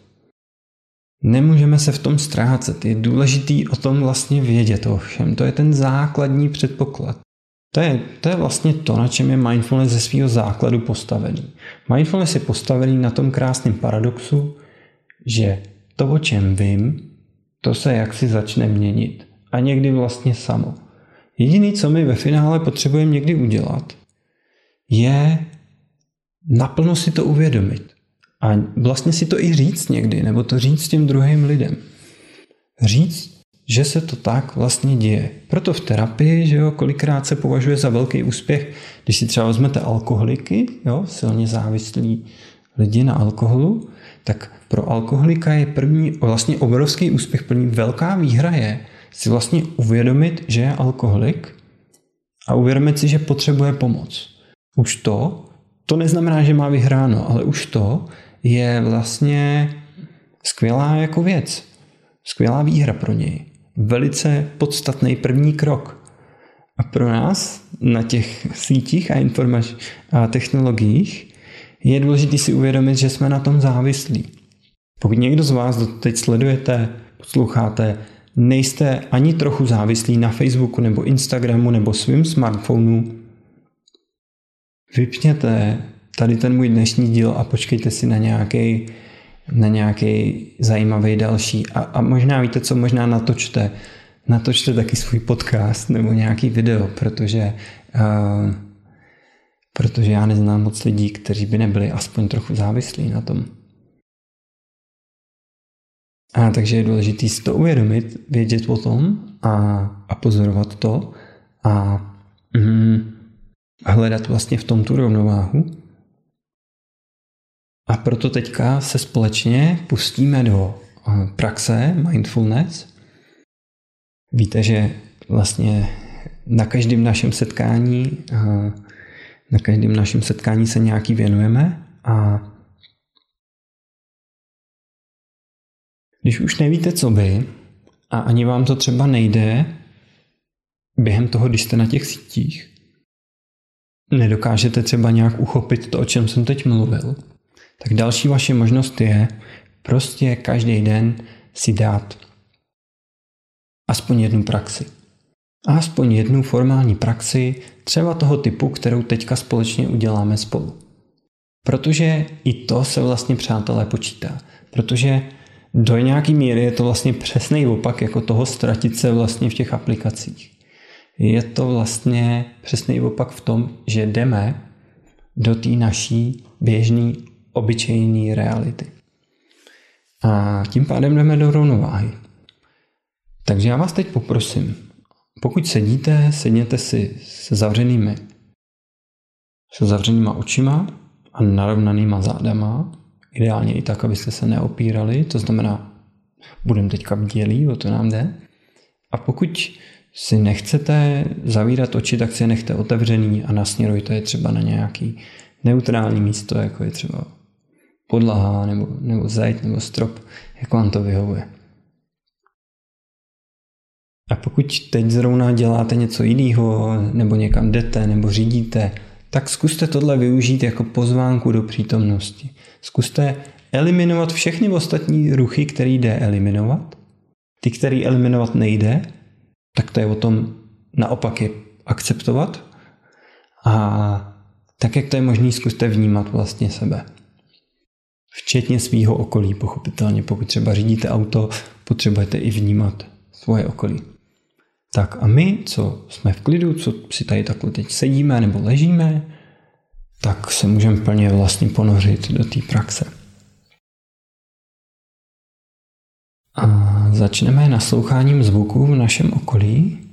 Nemůžeme se v tom ztrácet. Je důležitý o tom vlastně vědět o všem. To je ten základní předpoklad. To je, to je vlastně to, na čem je mindfulness ze svého základu postavený. Mindfulness je postavený na tom krásném paradoxu, že to, o čem vím, to se jaksi začne měnit. A někdy vlastně samo. Jediný, co my ve finále potřebujeme někdy udělat, je naplno si to uvědomit. A vlastně si to i říct někdy, nebo to říct těm druhým lidem. Říct, že se to tak vlastně děje. Proto v terapii, že jo, kolikrát se považuje za velký úspěch, když si třeba vezmete alkoholiky, jo, silně závislí lidi na alkoholu, tak pro alkoholika je první vlastně obrovský úspěch, první velká výhra je si vlastně uvědomit, že je alkoholik a uvědomit si, že potřebuje pomoc. Už to, to neznamená, že má vyhráno, ale už to je vlastně skvělá jako věc. Skvělá výhra pro něj. Velice podstatný první krok. A pro nás na těch sítích a informač a technologiích je důležité si uvědomit, že jsme na tom závislí. Pokud někdo z vás teď sledujete, posloucháte, nejste ani trochu závislí na Facebooku nebo Instagramu nebo svým smartphonu, vypněte tady ten můj dnešní díl a počkejte si na nějaký na nějaký zajímavý další. A, a možná víte co, možná natočte, natočte taky svůj podcast nebo nějaký video, protože uh, protože já neznám moc lidí, kteří by nebyli aspoň trochu závislí na tom. A takže je důležité si to uvědomit, vědět o tom a, a pozorovat to a mm, hledat vlastně v tom tu rovnováhu. A proto teďka se společně pustíme do eh, praxe mindfulness. Víte, že vlastně na každém našem setkání eh, na každém našem setkání se nějaký věnujeme a když už nevíte, co by, a ani vám to třeba nejde během toho, když jste na těch sítích, nedokážete třeba nějak uchopit to, o čem jsem teď mluvil, tak další vaše možnost je prostě každý den si dát aspoň jednu praxi. Aspoň jednu formální praxi, třeba toho typu, kterou teďka společně uděláme spolu. Protože i to se vlastně, přátelé, počítá. Protože do nějaké míry je to vlastně přesný opak jako toho ztratit se vlastně v těch aplikacích. Je to vlastně přesný opak v tom, že jdeme do té naší běžné, obyčejné reality. A tím pádem jdeme do rovnováhy. Takže já vás teď poprosím, pokud sedíte, sedněte si se zavřenými, se zavřenýma očima a narovnanýma zádama, ideálně i tak, abyste se neopírali, to znamená, budeme teďka bdělí, o to nám jde. A pokud si nechcete zavírat oči, tak si je nechte otevřený a nasměrujte je třeba na nějaký neutrální místo, jako je třeba podlaha nebo, nebo zeď nebo strop, jak vám to vyhovuje. A pokud teď zrovna děláte něco jiného, nebo někam jdete, nebo řídíte, tak zkuste tohle využít jako pozvánku do přítomnosti. Zkuste eliminovat všechny ostatní ruchy, které jde eliminovat. Ty, které eliminovat nejde, tak to je o tom naopak je akceptovat. A tak, jak to je možné, zkuste vnímat vlastně sebe. Včetně svýho okolí, pochopitelně. Pokud třeba řídíte auto, potřebujete i vnímat svoje okolí. Tak a my, co jsme v klidu, co si tady takhle teď sedíme nebo ležíme, tak se můžeme plně vlastně ponořit do té praxe. A začneme nasloucháním zvuků v našem okolí.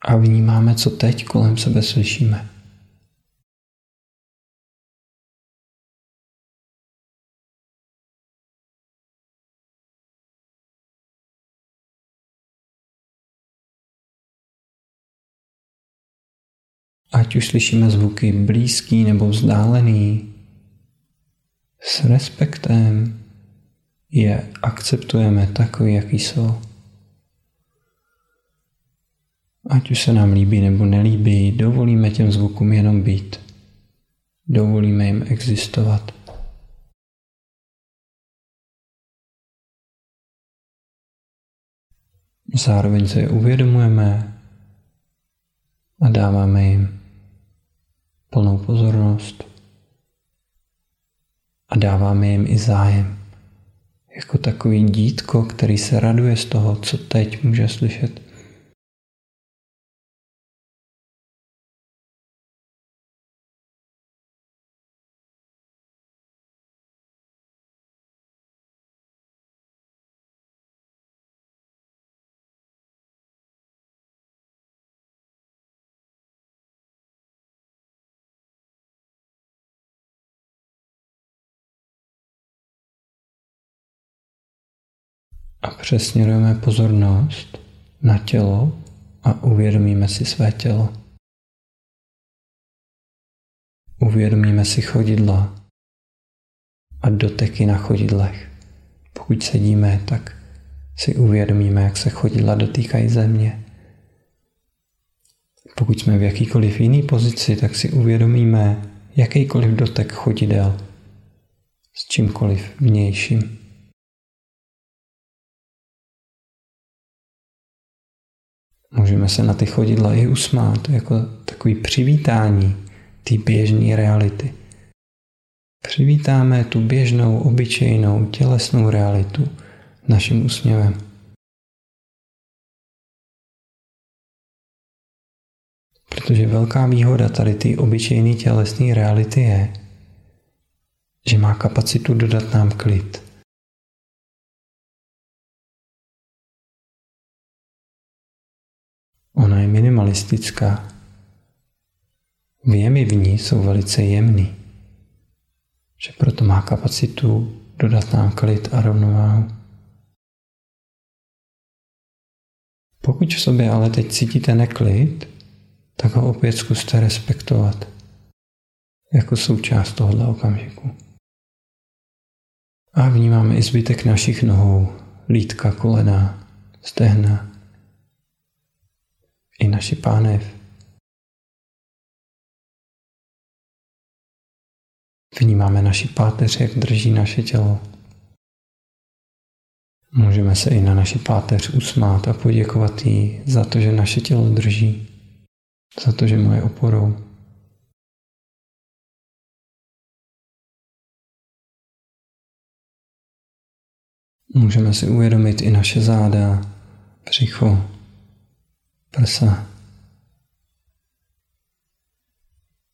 A vnímáme, co teď kolem sebe slyšíme. Ať už slyšíme zvuky blízký nebo vzdálený, s respektem je akceptujeme takový, jaký jsou. Ať už se nám líbí nebo nelíbí, dovolíme těm zvukům jenom být. Dovolíme jim existovat. Zároveň se je uvědomujeme a dáváme jim plnou pozornost a dáváme jim i zájem. Jako takový dítko, který se raduje z toho, co teď může slyšet. Přesměrujeme pozornost na tělo a uvědomíme si své tělo. Uvědomíme si chodidla a doteky na chodidlech. Pokud sedíme, tak si uvědomíme, jak se chodidla dotýkají země. Pokud jsme v jakýkoliv jiný pozici, tak si uvědomíme jakýkoliv dotek chodidel s čímkoliv vnějším. Můžeme se na ty chodidla i usmát, jako takový přivítání té běžné reality. Přivítáme tu běžnou, obyčejnou, tělesnou realitu naším úsměvem. Protože velká výhoda tady té obyčejné tělesné reality je, že má kapacitu dodat nám klid. Minimalistická. Věmy v ní jsou velice jemný, že proto má kapacitu dodat nám klid a rovnováhu. Pokud v sobě ale teď cítíte neklid, tak ho opět zkuste respektovat jako součást tohohle okamžiku. A vnímáme i zbytek našich nohou, lítka, kolena, stehna, i naši pánev. Vnímáme naši páteř, jak drží naše tělo. Můžeme se i na naši páteř usmát a poděkovat jí za to, že naše tělo drží, za to, že moje oporou. Můžeme si uvědomit i naše záda, břicho, prsa,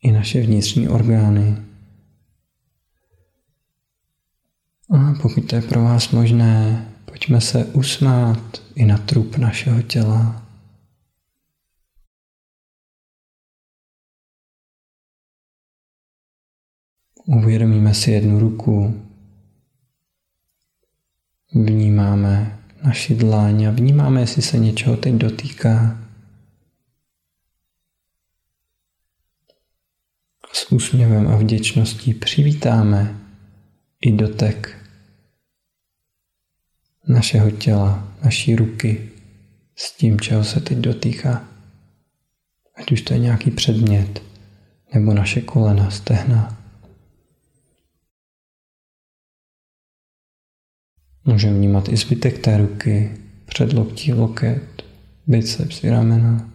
i naše vnitřní orgány. A pokud to je pro vás možné, pojďme se usmát i na trup našeho těla. Uvědomíme si jednu ruku, vnímáme naši dláň a vnímáme, jestli se něčeho teď dotýká. S úsměvem a vděčností přivítáme i dotek našeho těla, naší ruky s tím, čeho se teď dotýká. Ať už to je nějaký předmět, nebo naše kolena, stehna. Můžeme vnímat i zbytek té ruky, předloktí, loket, biceps i ramena.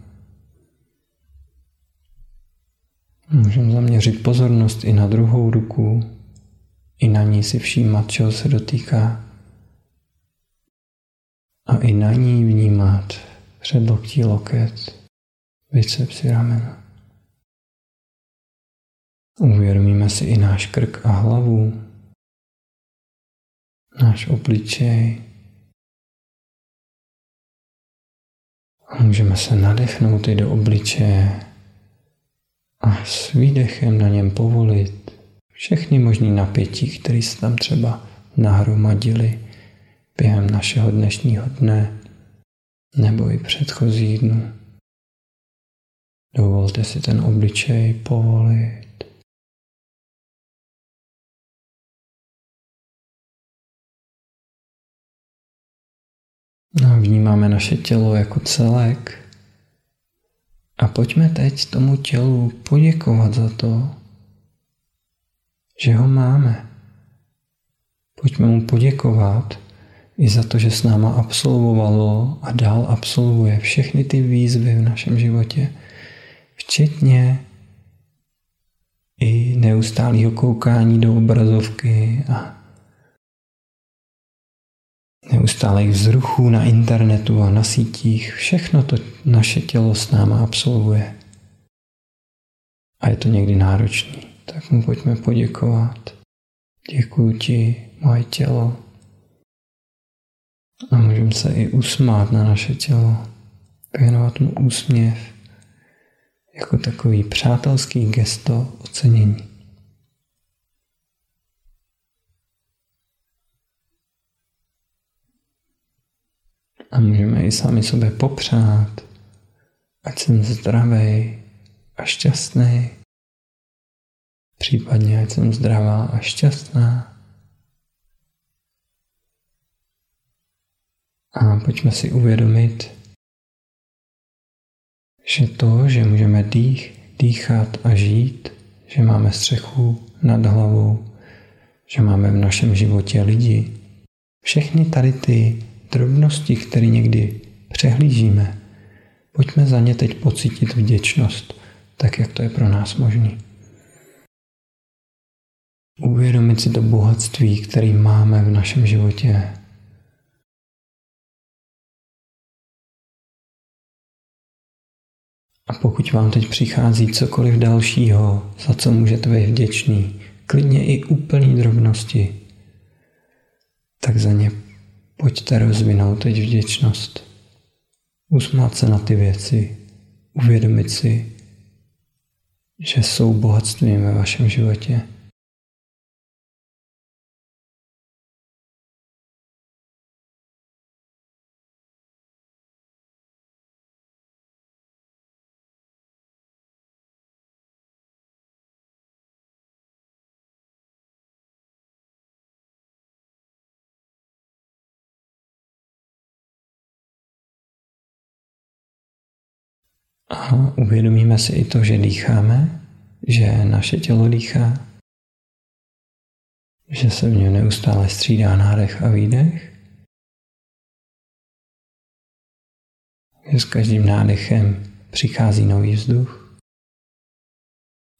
Můžeme zaměřit pozornost i na druhou ruku, i na ní si všímat, čeho se dotýká. A i na ní vnímat předloktí loket, bicepsy ramena. Uvědomíme si i náš krk a hlavu, náš obličej. A můžeme se nadechnout i do obličeje a s výdechem na něm povolit všechny možné napětí, které se tam třeba nahromadily během našeho dnešního dne nebo i předchozí dnu. Dovolte si ten obličej povolit. No, vnímáme naše tělo jako celek. A pojďme teď tomu tělu poděkovat za to, že ho máme. Pojďme mu poděkovat, i za to, že s náma absolvovalo a dál absolvuje všechny ty výzvy v našem životě, včetně i neustálého koukání do obrazovky a neustálých vzruchů na internetu a na sítích. Všechno to naše tělo s náma absolvuje. A je to někdy náročný. Tak mu pojďme poděkovat. Děkuji ti, moje tělo. A můžeme se i usmát na naše tělo. Věnovat mu úsměv jako takový přátelský gesto ocenění. A můžeme i sami sobě popřát, ať jsem zdravý a šťastný, případně ať jsem zdravá a šťastná. A pojďme si uvědomit, že to, že můžeme dých, dýchat a žít, že máme střechu nad hlavou, že máme v našem životě lidi, všechny tady ty drobnosti, které někdy přehlížíme, pojďme za ně teď pocítit vděčnost, tak jak to je pro nás možné. Uvědomit si to bohatství, které máme v našem životě. A pokud vám teď přichází cokoliv dalšího, za co můžete být vděčný, klidně i úplný drobnosti, tak za ně Pojďte rozvinout teď vděčnost. Usmát se na ty věci, uvědomit si, že jsou bohatstvím ve vašem životě. A uvědomíme si i to, že dýcháme, že naše tělo dýchá, že se v něm neustále střídá nádech a výdech, že s každým nádechem přichází nový vzduch,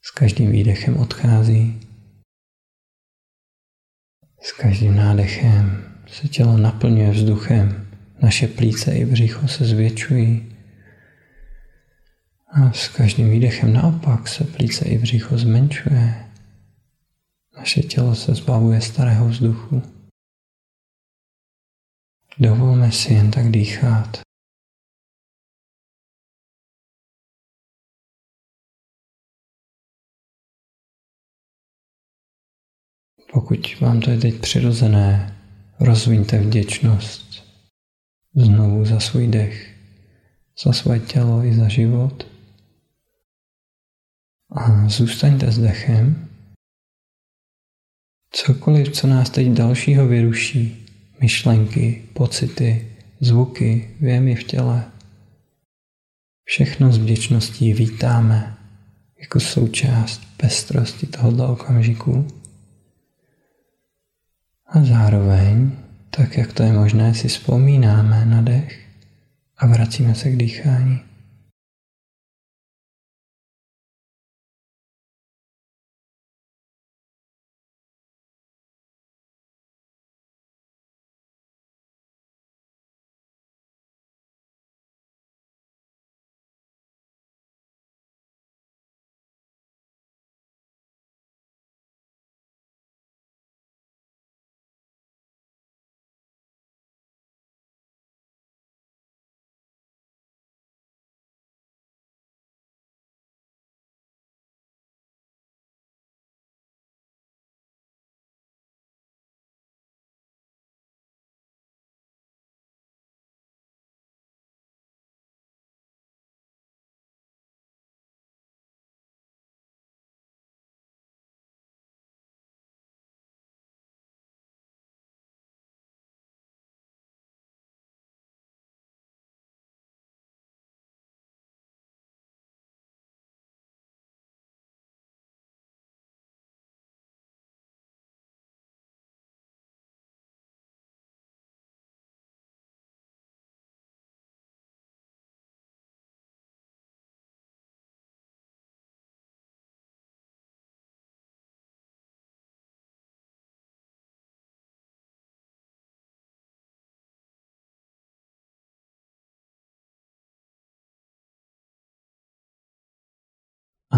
s každým výdechem odchází, s každým nádechem se tělo naplňuje vzduchem, naše plíce i břicho se zvětšují, a s každým výdechem naopak se plíce i břicho zmenšuje. Naše tělo se zbavuje starého vzduchu. Dovolme si jen tak dýchat. Pokud vám to je teď přirozené, rozvíňte vděčnost znovu za svůj dech, za své tělo i za život. A zůstaňte s dechem. Cokoliv, co nás teď dalšího vyruší, myšlenky, pocity, zvuky, věmy v těle, všechno s vděčností vítáme jako součást pestrosti tohoto okamžiku. A zároveň, tak jak to je možné, si vzpomínáme na dech a vracíme se k dýchání.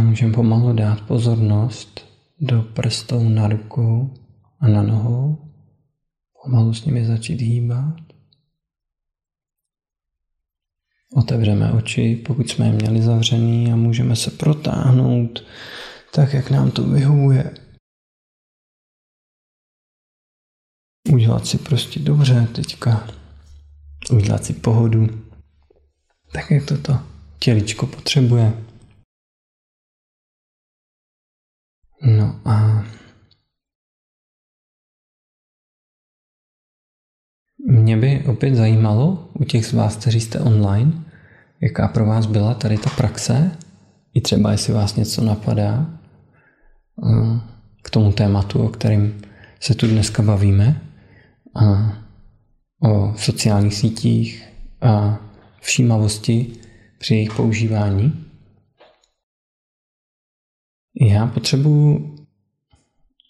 Můžeme pomalu dát pozornost do prstou na rukou a na nohou. Pomalu s nimi začít hýbat. Otevřeme oči, pokud jsme je měli zavřený a můžeme se protáhnout tak, jak nám to vyhovuje. Udělat si prostě dobře teďka. Udělat si pohodu. Tak, jak toto těličko potřebuje. No a mě by opět zajímalo u těch z vás, kteří jste online, jaká pro vás byla tady ta praxe, i třeba jestli vás něco napadá eh, k tomu tématu, o kterém se tu dneska bavíme, a o sociálních sítích a všímavosti při jejich používání. Já potřebuji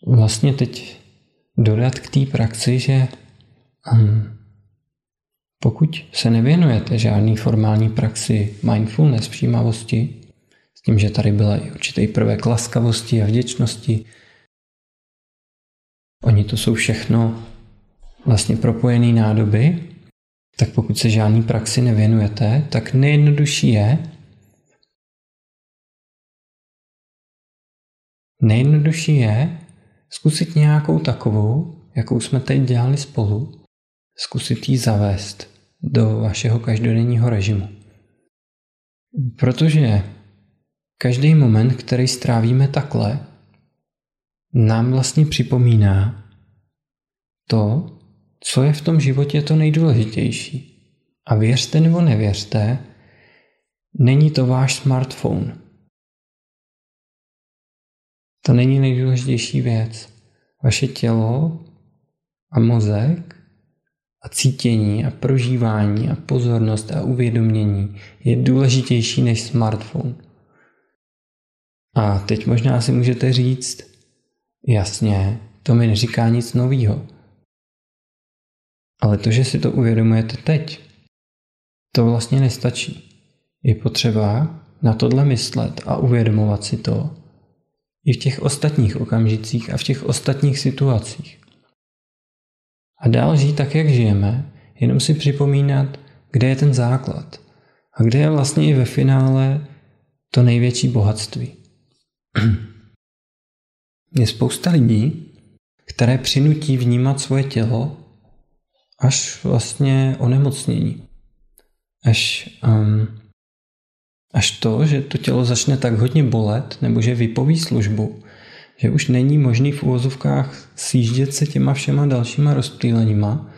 vlastně teď dodat k té praxi, že um, pokud se nevěnujete žádný formální praxi mindfulness, všímavosti, s tím, že tady byla i určitý prvek laskavosti a vděčnosti, oni to jsou všechno vlastně propojené nádoby, tak pokud se žádný praxi nevěnujete, tak nejjednodušší je Nejjednodušší je zkusit nějakou takovou, jakou jsme teď dělali spolu, zkusit ji zavést do vašeho každodenního režimu. Protože každý moment, který strávíme takhle, nám vlastně připomíná to, co je v tom životě to nejdůležitější. A věřte nebo nevěřte, není to váš smartphone. To není nejdůležitější věc. Vaše tělo a mozek a cítění a prožívání a pozornost a uvědomění je důležitější než smartphone. A teď možná si můžete říct, jasně, to mi neříká nic novýho. Ale to, že si to uvědomujete teď, to vlastně nestačí. Je potřeba na tohle myslet a uvědomovat si to i v těch ostatních okamžicích a v těch ostatních situacích. A dál žít tak, jak žijeme, jenom si připomínat, kde je ten základ a kde je vlastně i ve finále to největší bohatství. Je spousta lidí, které přinutí vnímat svoje tělo až vlastně onemocnění. Až, um, až to, že to tělo začne tak hodně bolet, nebo že vypoví službu, že už není možný v úvozovkách sjíždět se těma všema dalšíma rozptýleníma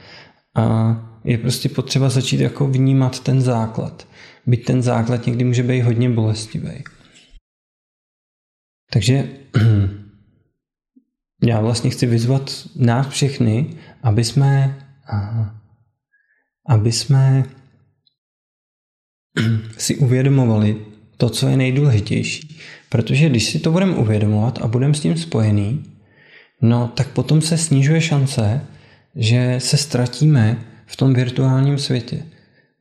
a je prostě potřeba začít jako vnímat ten základ. Byť ten základ někdy může být hodně bolestivý. Takže já vlastně chci vyzvat nás všechny, aby jsme aby jsme si uvědomovali to, co je nejdůležitější. Protože když si to budeme uvědomovat a budeme s tím spojený, no tak potom se snižuje šance, že se ztratíme v tom virtuálním světě.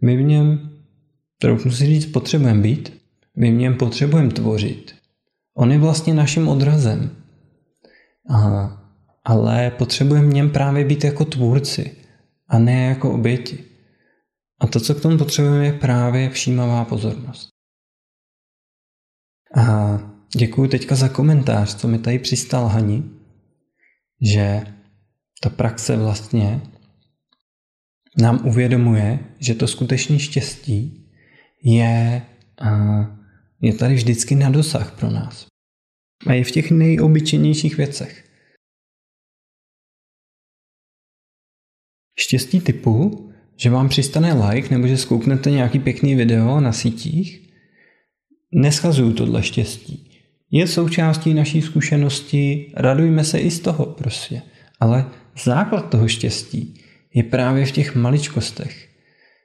My v něm, troufnu si říct, potřebujeme být, my v něm potřebujeme tvořit. On je vlastně naším odrazem. Aha. Ale potřebujeme v něm právě být jako tvůrci a ne jako oběti. A to, co k tomu potřebujeme, je právě všímavá pozornost. A děkuji teďka za komentář, co mi tady přistal Hani, že ta praxe vlastně nám uvědomuje, že to skutečné štěstí je, je tady vždycky na dosah pro nás. A je v těch nejobyčejnějších věcech. Štěstí typu, že vám přistane like nebo že skouknete nějaký pěkný video na sítích, neschazuju tohle štěstí. Je součástí naší zkušenosti, radujme se i z toho prostě. Ale základ toho štěstí je právě v těch maličkostech.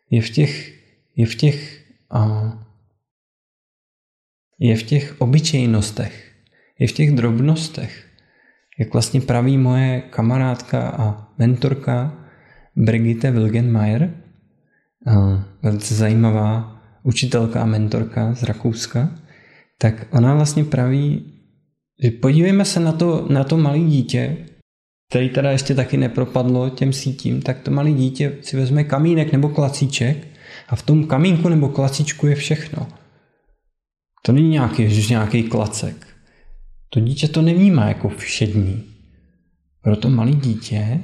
Je v těch, je v těch, a, je v těch obyčejnostech. Je v těch drobnostech. Jak vlastně praví moje kamarádka a mentorka Brigitte Wilgenmeier, velice zajímavá učitelka a mentorka z Rakouska, tak ona vlastně praví, že podívejme se na to, na to malé dítě, který teda ještě taky nepropadlo těm sítím, tak to malé dítě si vezme kamínek nebo klacíček a v tom kamínku nebo klacíčku je všechno. To není nějaký, že nějaký klacek. To dítě to nevnímá jako všední. Pro to malé dítě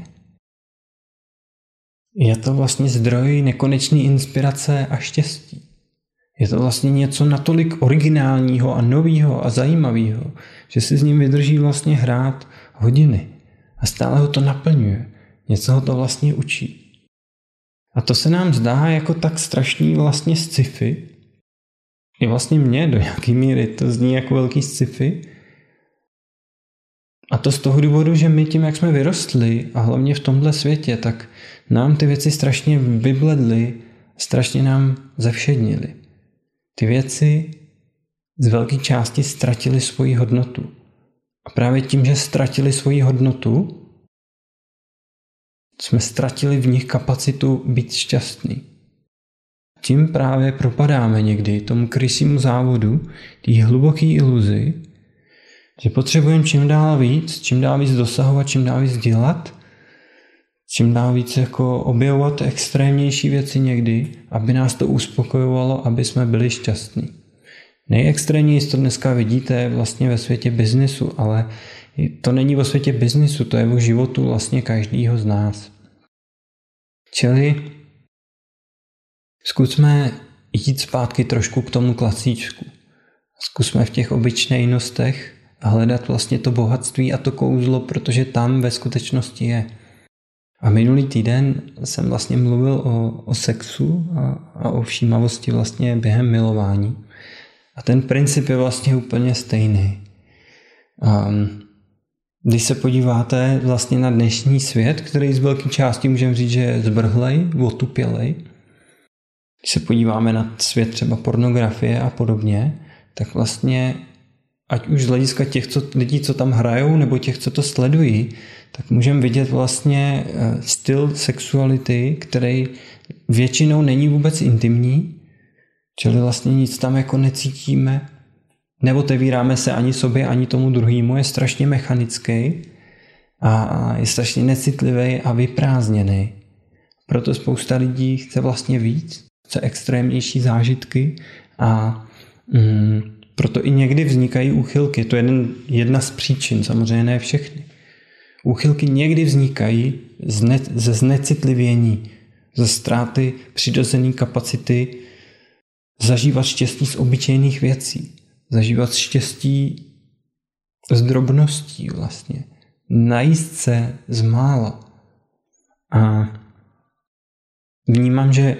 je to vlastně zdroj nekonečné inspirace a štěstí. Je to vlastně něco natolik originálního a nového a zajímavého, že si s ním vydrží vlastně hrát hodiny a stále ho to naplňuje. Něco ho to vlastně učí. A to se nám zdá jako tak strašný vlastně sci-fi. I vlastně mě do nějaký míry to zní jako velký sci-fi. A to z toho důvodu, že my tím, jak jsme vyrostli a hlavně v tomhle světě, tak nám ty věci strašně vybledly, strašně nám zevšednili. Ty věci z velké části ztratily svoji hodnotu. A právě tím, že ztratili svoji hodnotu, jsme ztratili v nich kapacitu být šťastný. Tím právě propadáme někdy tomu krysímu závodu, té hluboké iluzi, že potřebujeme čím dál víc, čím dál víc dosahovat, čím dál víc dělat, čím dál víc jako objevovat extrémnější věci někdy, aby nás to uspokojovalo, aby jsme byli šťastní. Nejextrémněji to dneska vidíte vlastně ve světě biznesu, ale to není o světě biznesu, to je o životu vlastně každého z nás. Čili zkusme jít zpátky trošku k tomu klasíčku. Zkusme v těch obyčejnostech hledat vlastně to bohatství a to kouzlo, protože tam ve skutečnosti je. A minulý týden jsem vlastně mluvil o, o sexu a, a o všímavosti vlastně během milování. A ten princip je vlastně úplně stejný. Um, když se podíváte vlastně na dnešní svět, který z velké části můžeme říct, že je zbrhlej, otupělej, když se podíváme na svět třeba pornografie a podobně, tak vlastně ať už z hlediska těch co, lidí, co tam hrajou, nebo těch, co to sledují, tak můžeme vidět vlastně eh, styl sexuality, který většinou není vůbec intimní, čili vlastně nic tam jako necítíme, neotevíráme se ani sobě, ani tomu druhému, je strašně mechanický a je strašně necitlivý a vyprázdněný. Proto spousta lidí chce vlastně víc, chce extrémnější zážitky a mm, proto i někdy vznikají úchylky. To je jeden, jedna z příčin, samozřejmě ne všechny. Úchylky někdy vznikají ze znecitlivění, ze ztráty přirozené kapacity zažívat štěstí z obyčejných věcí zažívat štěstí z drobností vlastně. Najíst se z mála. A vnímám, že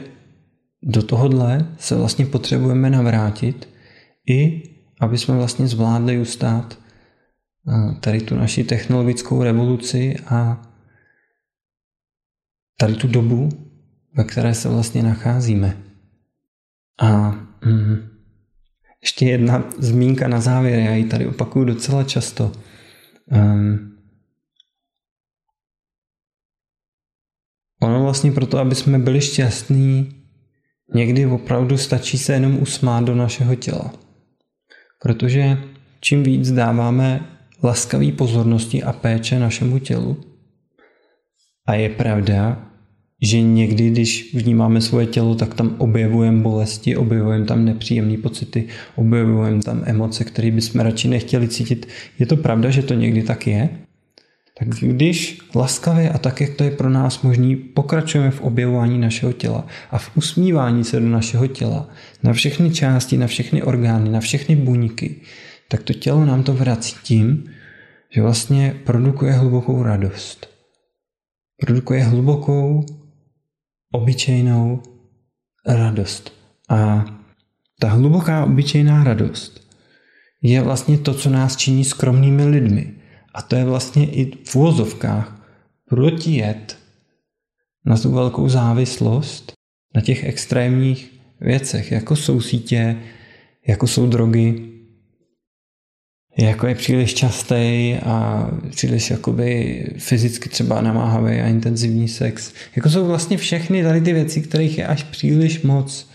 do tohohle se vlastně potřebujeme navrátit i aby jsme vlastně zvládli ustát tady tu naši technologickou revoluci a tady tu dobu, ve které se vlastně nacházíme. A mm, ještě jedna zmínka na závěr, já ji tady opakuju docela často. Um, ono vlastně proto, aby jsme byli šťastní, někdy opravdu stačí se jenom usmát do našeho těla. Protože čím víc dáváme laskavý pozornosti a péče našemu tělu, a je pravda, že někdy, když vnímáme svoje tělo, tak tam objevujeme bolesti, objevujeme tam nepříjemné pocity, objevujeme tam emoce, které bychom radši nechtěli cítit. Je to pravda, že to někdy tak je? Tak když laskavě a tak, jak to je pro nás možný, pokračujeme v objevování našeho těla a v usmívání se do našeho těla, na všechny části, na všechny orgány, na všechny buňky, tak to tělo nám to vrací tím, že vlastně produkuje hlubokou radost. Produkuje hlubokou obyčejnou radost. A ta hluboká obyčejná radost je vlastně to, co nás činí skromnými lidmi. A to je vlastně i v úvozovkách protijet na tu velkou závislost na těch extrémních věcech, jako jsou sítě, jako jsou drogy, jako je příliš častý a příliš jakoby fyzicky třeba namáhavý a intenzivní sex. Jako jsou vlastně všechny tady ty věci, kterých je až příliš moc.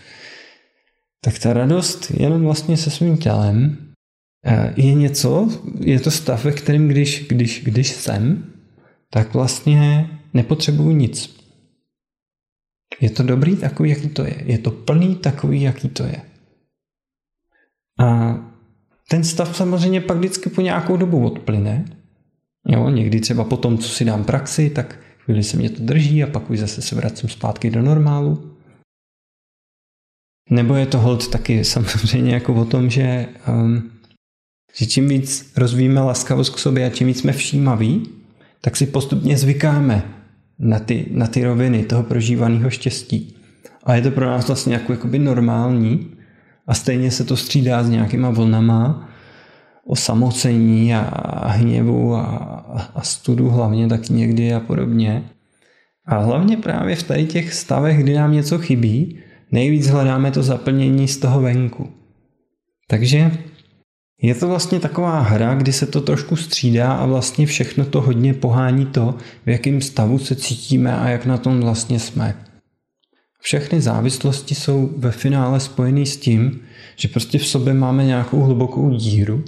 Tak ta radost jenom vlastně se svým tělem je něco, je to stav, ve kterém když, když, když jsem, tak vlastně nepotřebuju nic. Je to dobrý takový, jaký to je. Je to plný takový, jaký to je. A ten stav samozřejmě pak vždycky po nějakou dobu odplyne. Jo, někdy třeba po tom, co si dám praxi, tak chvíli se mě to drží a pak už zase se vracím zpátky do normálu. Nebo je to hold taky samozřejmě jako o tom, že, um, že čím víc rozvíjíme laskavost k sobě a čím víc jsme všímaví, tak si postupně zvykáme na ty, na ty roviny toho prožívaného štěstí. A je to pro nás vlastně jako jakoby normální a stejně se to střídá s nějakýma vlnama o samocení a, hněvu a, a studu hlavně taky někdy a podobně. A hlavně právě v tady těch stavech, kdy nám něco chybí, nejvíc hledáme to zaplnění z toho venku. Takže je to vlastně taková hra, kdy se to trošku střídá a vlastně všechno to hodně pohání to, v jakém stavu se cítíme a jak na tom vlastně jsme. Všechny závislosti jsou ve finále spojeny s tím, že prostě v sobě máme nějakou hlubokou díru.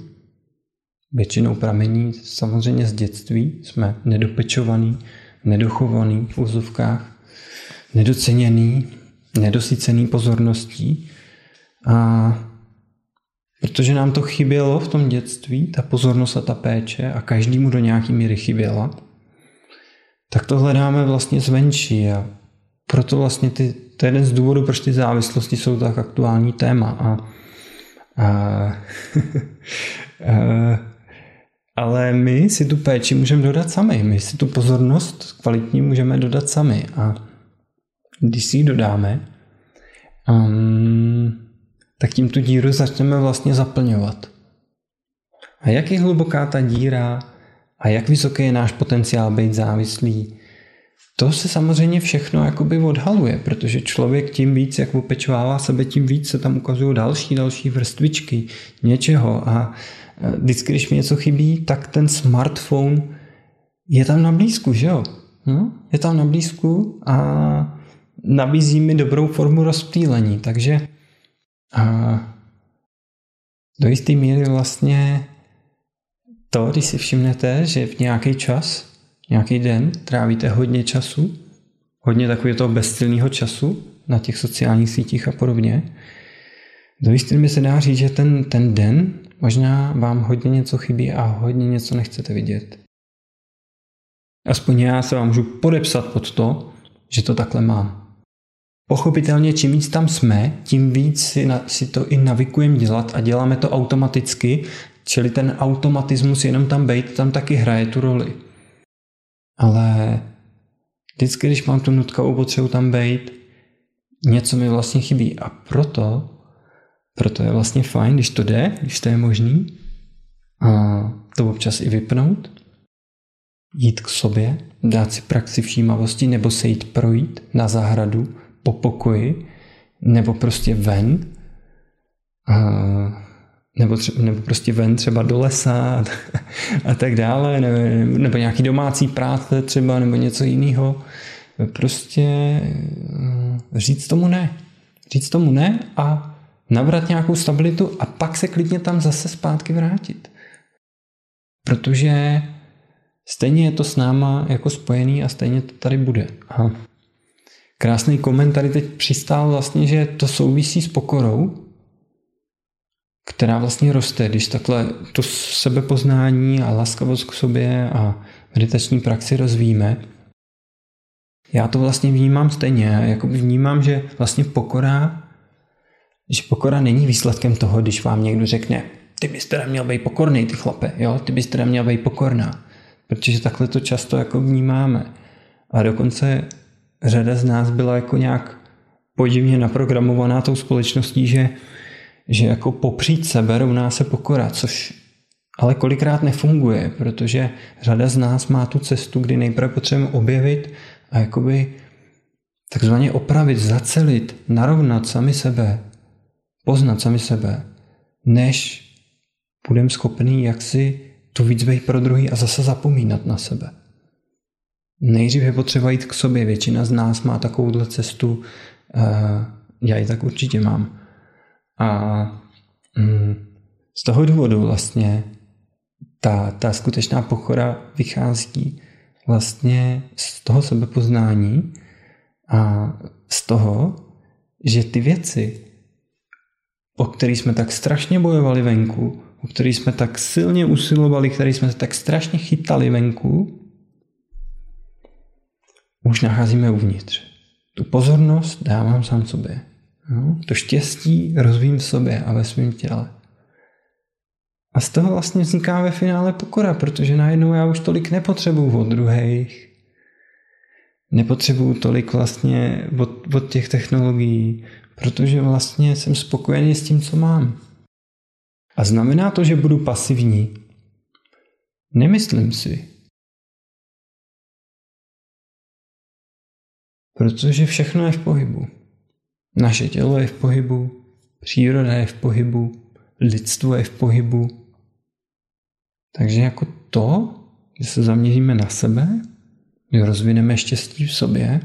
Většinou pramení samozřejmě z dětství. Jsme nedopečovaný, nedochovaný v úzovkách, nedoceněný, nedosycený pozorností. A protože nám to chybělo v tom dětství, ta pozornost a ta péče a každému do nějaký míry chyběla, tak to hledáme vlastně zvenčí a proto vlastně ty, to je jeden z důvodů, proč ty závislosti jsou tak aktuální téma. A, a, a, ale my si tu péči můžeme dodat sami, my si tu pozornost kvalitní můžeme dodat sami a když si ji dodáme, um, tak tím tu díru začneme vlastně zaplňovat. A jak je hluboká ta díra a jak vysoký je náš potenciál být závislý, to se samozřejmě všechno jakoby odhaluje, protože člověk tím víc, jak opečovává sebe, tím víc se tam ukazují další, další vrstvičky něčeho a e, vždycky, když mi něco chybí, tak ten smartphone je tam na blízku, že jo? No, je tam na blízku a nabízí mi dobrou formu rozptýlení, takže a do jisté míry vlastně to, když si všimnete, že v nějaký čas, nějaký den trávíte hodně času, hodně takového toho bezstylného času na těch sociálních sítích a podobně, do jisté míry se dá říct, že ten, ten den možná vám hodně něco chybí a hodně něco nechcete vidět. Aspoň já se vám můžu podepsat pod to, že to takhle mám. Pochopitelně, čím víc tam jsme, tím víc si, na, si to i navikujeme dělat a děláme to automaticky, čili ten automatismus jenom tam být, tam taky hraje tu roli. Ale vždycky, když mám tu nutkavou potřebu tam být, něco mi vlastně chybí. A proto, proto je vlastně fajn, když to jde, když to je možný, a to občas i vypnout, jít k sobě, dát si praxi všímavosti nebo se jít projít na zahradu, po pokoji, nebo prostě ven, a, nebo, třeba, nebo prostě ven třeba do lesa a, a tak dále, nebo, nebo nějaký domácí práce třeba, nebo něco jiného. Prostě eh, říct tomu ne. Říct tomu ne a nabrat nějakou stabilitu a pak se klidně tam zase zpátky vrátit. Protože stejně je to s náma jako spojený a stejně to tady bude. Aha. Krásný koment tady teď přistál vlastně, že to souvisí s pokorou, která vlastně roste, když takhle to sebepoznání a laskavost k sobě a meditační praxi rozvíjíme. Já to vlastně vnímám stejně. Jako vnímám, že vlastně pokora, že pokora není výsledkem toho, když vám někdo řekne, ty bys teda měl být pokorný, ty chlape, jo? ty bys teda měl být pokorná. Protože takhle to často jako vnímáme. A dokonce řada z nás byla jako nějak podivně naprogramovaná tou společností, že, že jako popřít sebe rovná se pokora, což ale kolikrát nefunguje, protože řada z nás má tu cestu, kdy nejprve potřebujeme objevit a jakoby takzvaně opravit, zacelit, narovnat sami sebe, poznat sami sebe, než budeme schopný jaksi to víc být pro druhý a zase zapomínat na sebe. Nejdřív je potřeba jít k sobě. Většina z nás má takovouhle cestu. Eh, já ji tak určitě mám. A mm, z toho důvodu vlastně ta, ta skutečná pochora vychází vlastně z toho sebepoznání a z toho, že ty věci, o které jsme tak strašně bojovali venku, o které jsme tak silně usilovali, které jsme se tak strašně chytali venku, už nacházíme uvnitř. Tu pozornost dávám sám sobě. No, to štěstí rozvím v sobě a ve svém těle. A z toho vlastně vzniká ve finále pokora, protože najednou já už tolik nepotřebuju od druhých, nepotřebuju tolik vlastně od, od těch technologií, protože vlastně jsem spokojený s tím, co mám. A znamená to, že budu pasivní? Nemyslím si. Protože všechno je v pohybu. Naše tělo je v pohybu, příroda je v pohybu, lidstvo je v pohybu. Takže jako to, že se zaměříme na sebe, že rozvineme štěstí v sobě,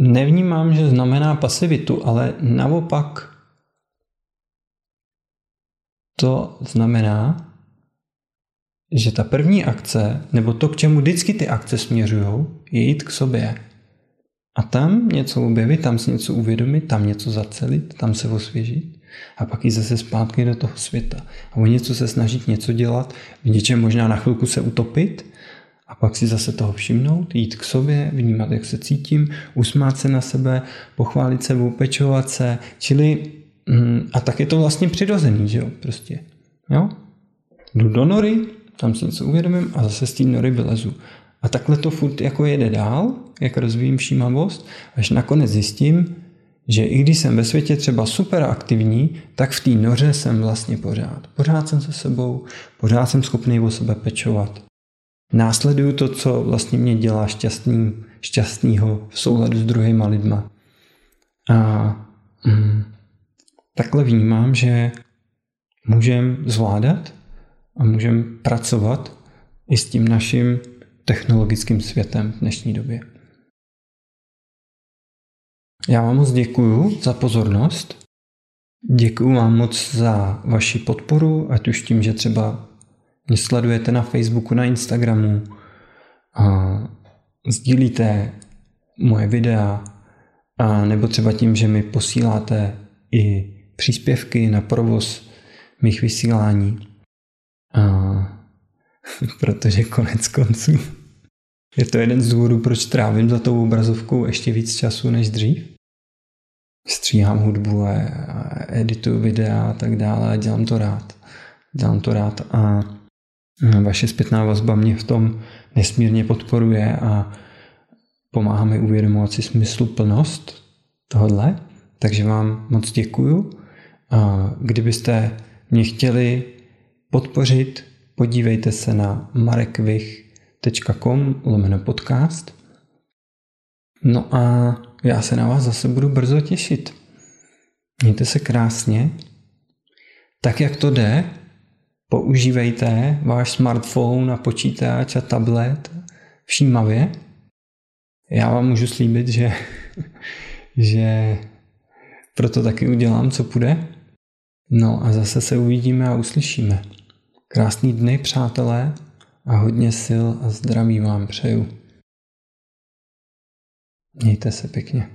nevnímám, že znamená pasivitu, ale naopak to znamená, že ta první akce, nebo to, k čemu vždycky ty akce směřují, je jít k sobě. A tam něco objevit, tam si něco uvědomit, tam něco zacelit, tam se osvěžit a pak jít zase zpátky do toho světa. A o něco se snažit něco dělat, v něčem možná na chvilku se utopit a pak si zase toho všimnout, jít k sobě, vnímat, jak se cítím, usmát se na sebe, pochválit se, upečovat se, čili mm, a tak je to vlastně přirozený, že jo, prostě. Jo? Jdu do nory, tam si něco uvědomím a zase z té nory vylezu. A takhle to furt jako jede dál, jak rozvíjím všímavost, až nakonec zjistím, že i když jsem ve světě třeba super aktivní, tak v té noře jsem vlastně pořád. Pořád jsem se sebou, pořád jsem schopný o sebe pečovat. Následuju to, co vlastně mě dělá šťastný, šťastnýho v souladu s druhýma lidma. A mm, takhle vnímám, že můžem zvládat a můžem pracovat i s tím naším technologickým světem v dnešní době. Já vám moc děkuju za pozornost. Děkuju vám moc za vaši podporu, ať už tím, že třeba mě sledujete na Facebooku, na Instagramu, a sdílíte moje videa, a nebo třeba tím, že mi posíláte i příspěvky na provoz mých vysílání. Protože konec konců je to jeden z důvodů, proč trávím za tou obrazovkou ještě víc času než dřív. Stříhám hudbu a edituju videa a tak dále a dělám to rád. Dělám to rád a vaše zpětná vazba mě v tom nesmírně podporuje a pomáhá mi uvědomovat si smysluplnost tohle. Takže vám moc děkuju. A kdybyste mě chtěli podpořit, podívejte se na marekvich.com lomeno podcast. No a já se na vás zase budu brzo těšit. Mějte se krásně. Tak, jak to jde, používejte váš smartphone a počítač a tablet všímavě. Já vám můžu slíbit, že, že proto taky udělám, co půjde. No a zase se uvidíme a uslyšíme. Krásný dny, přátelé, a hodně sil a zdraví vám přeju. Mějte se pěkně.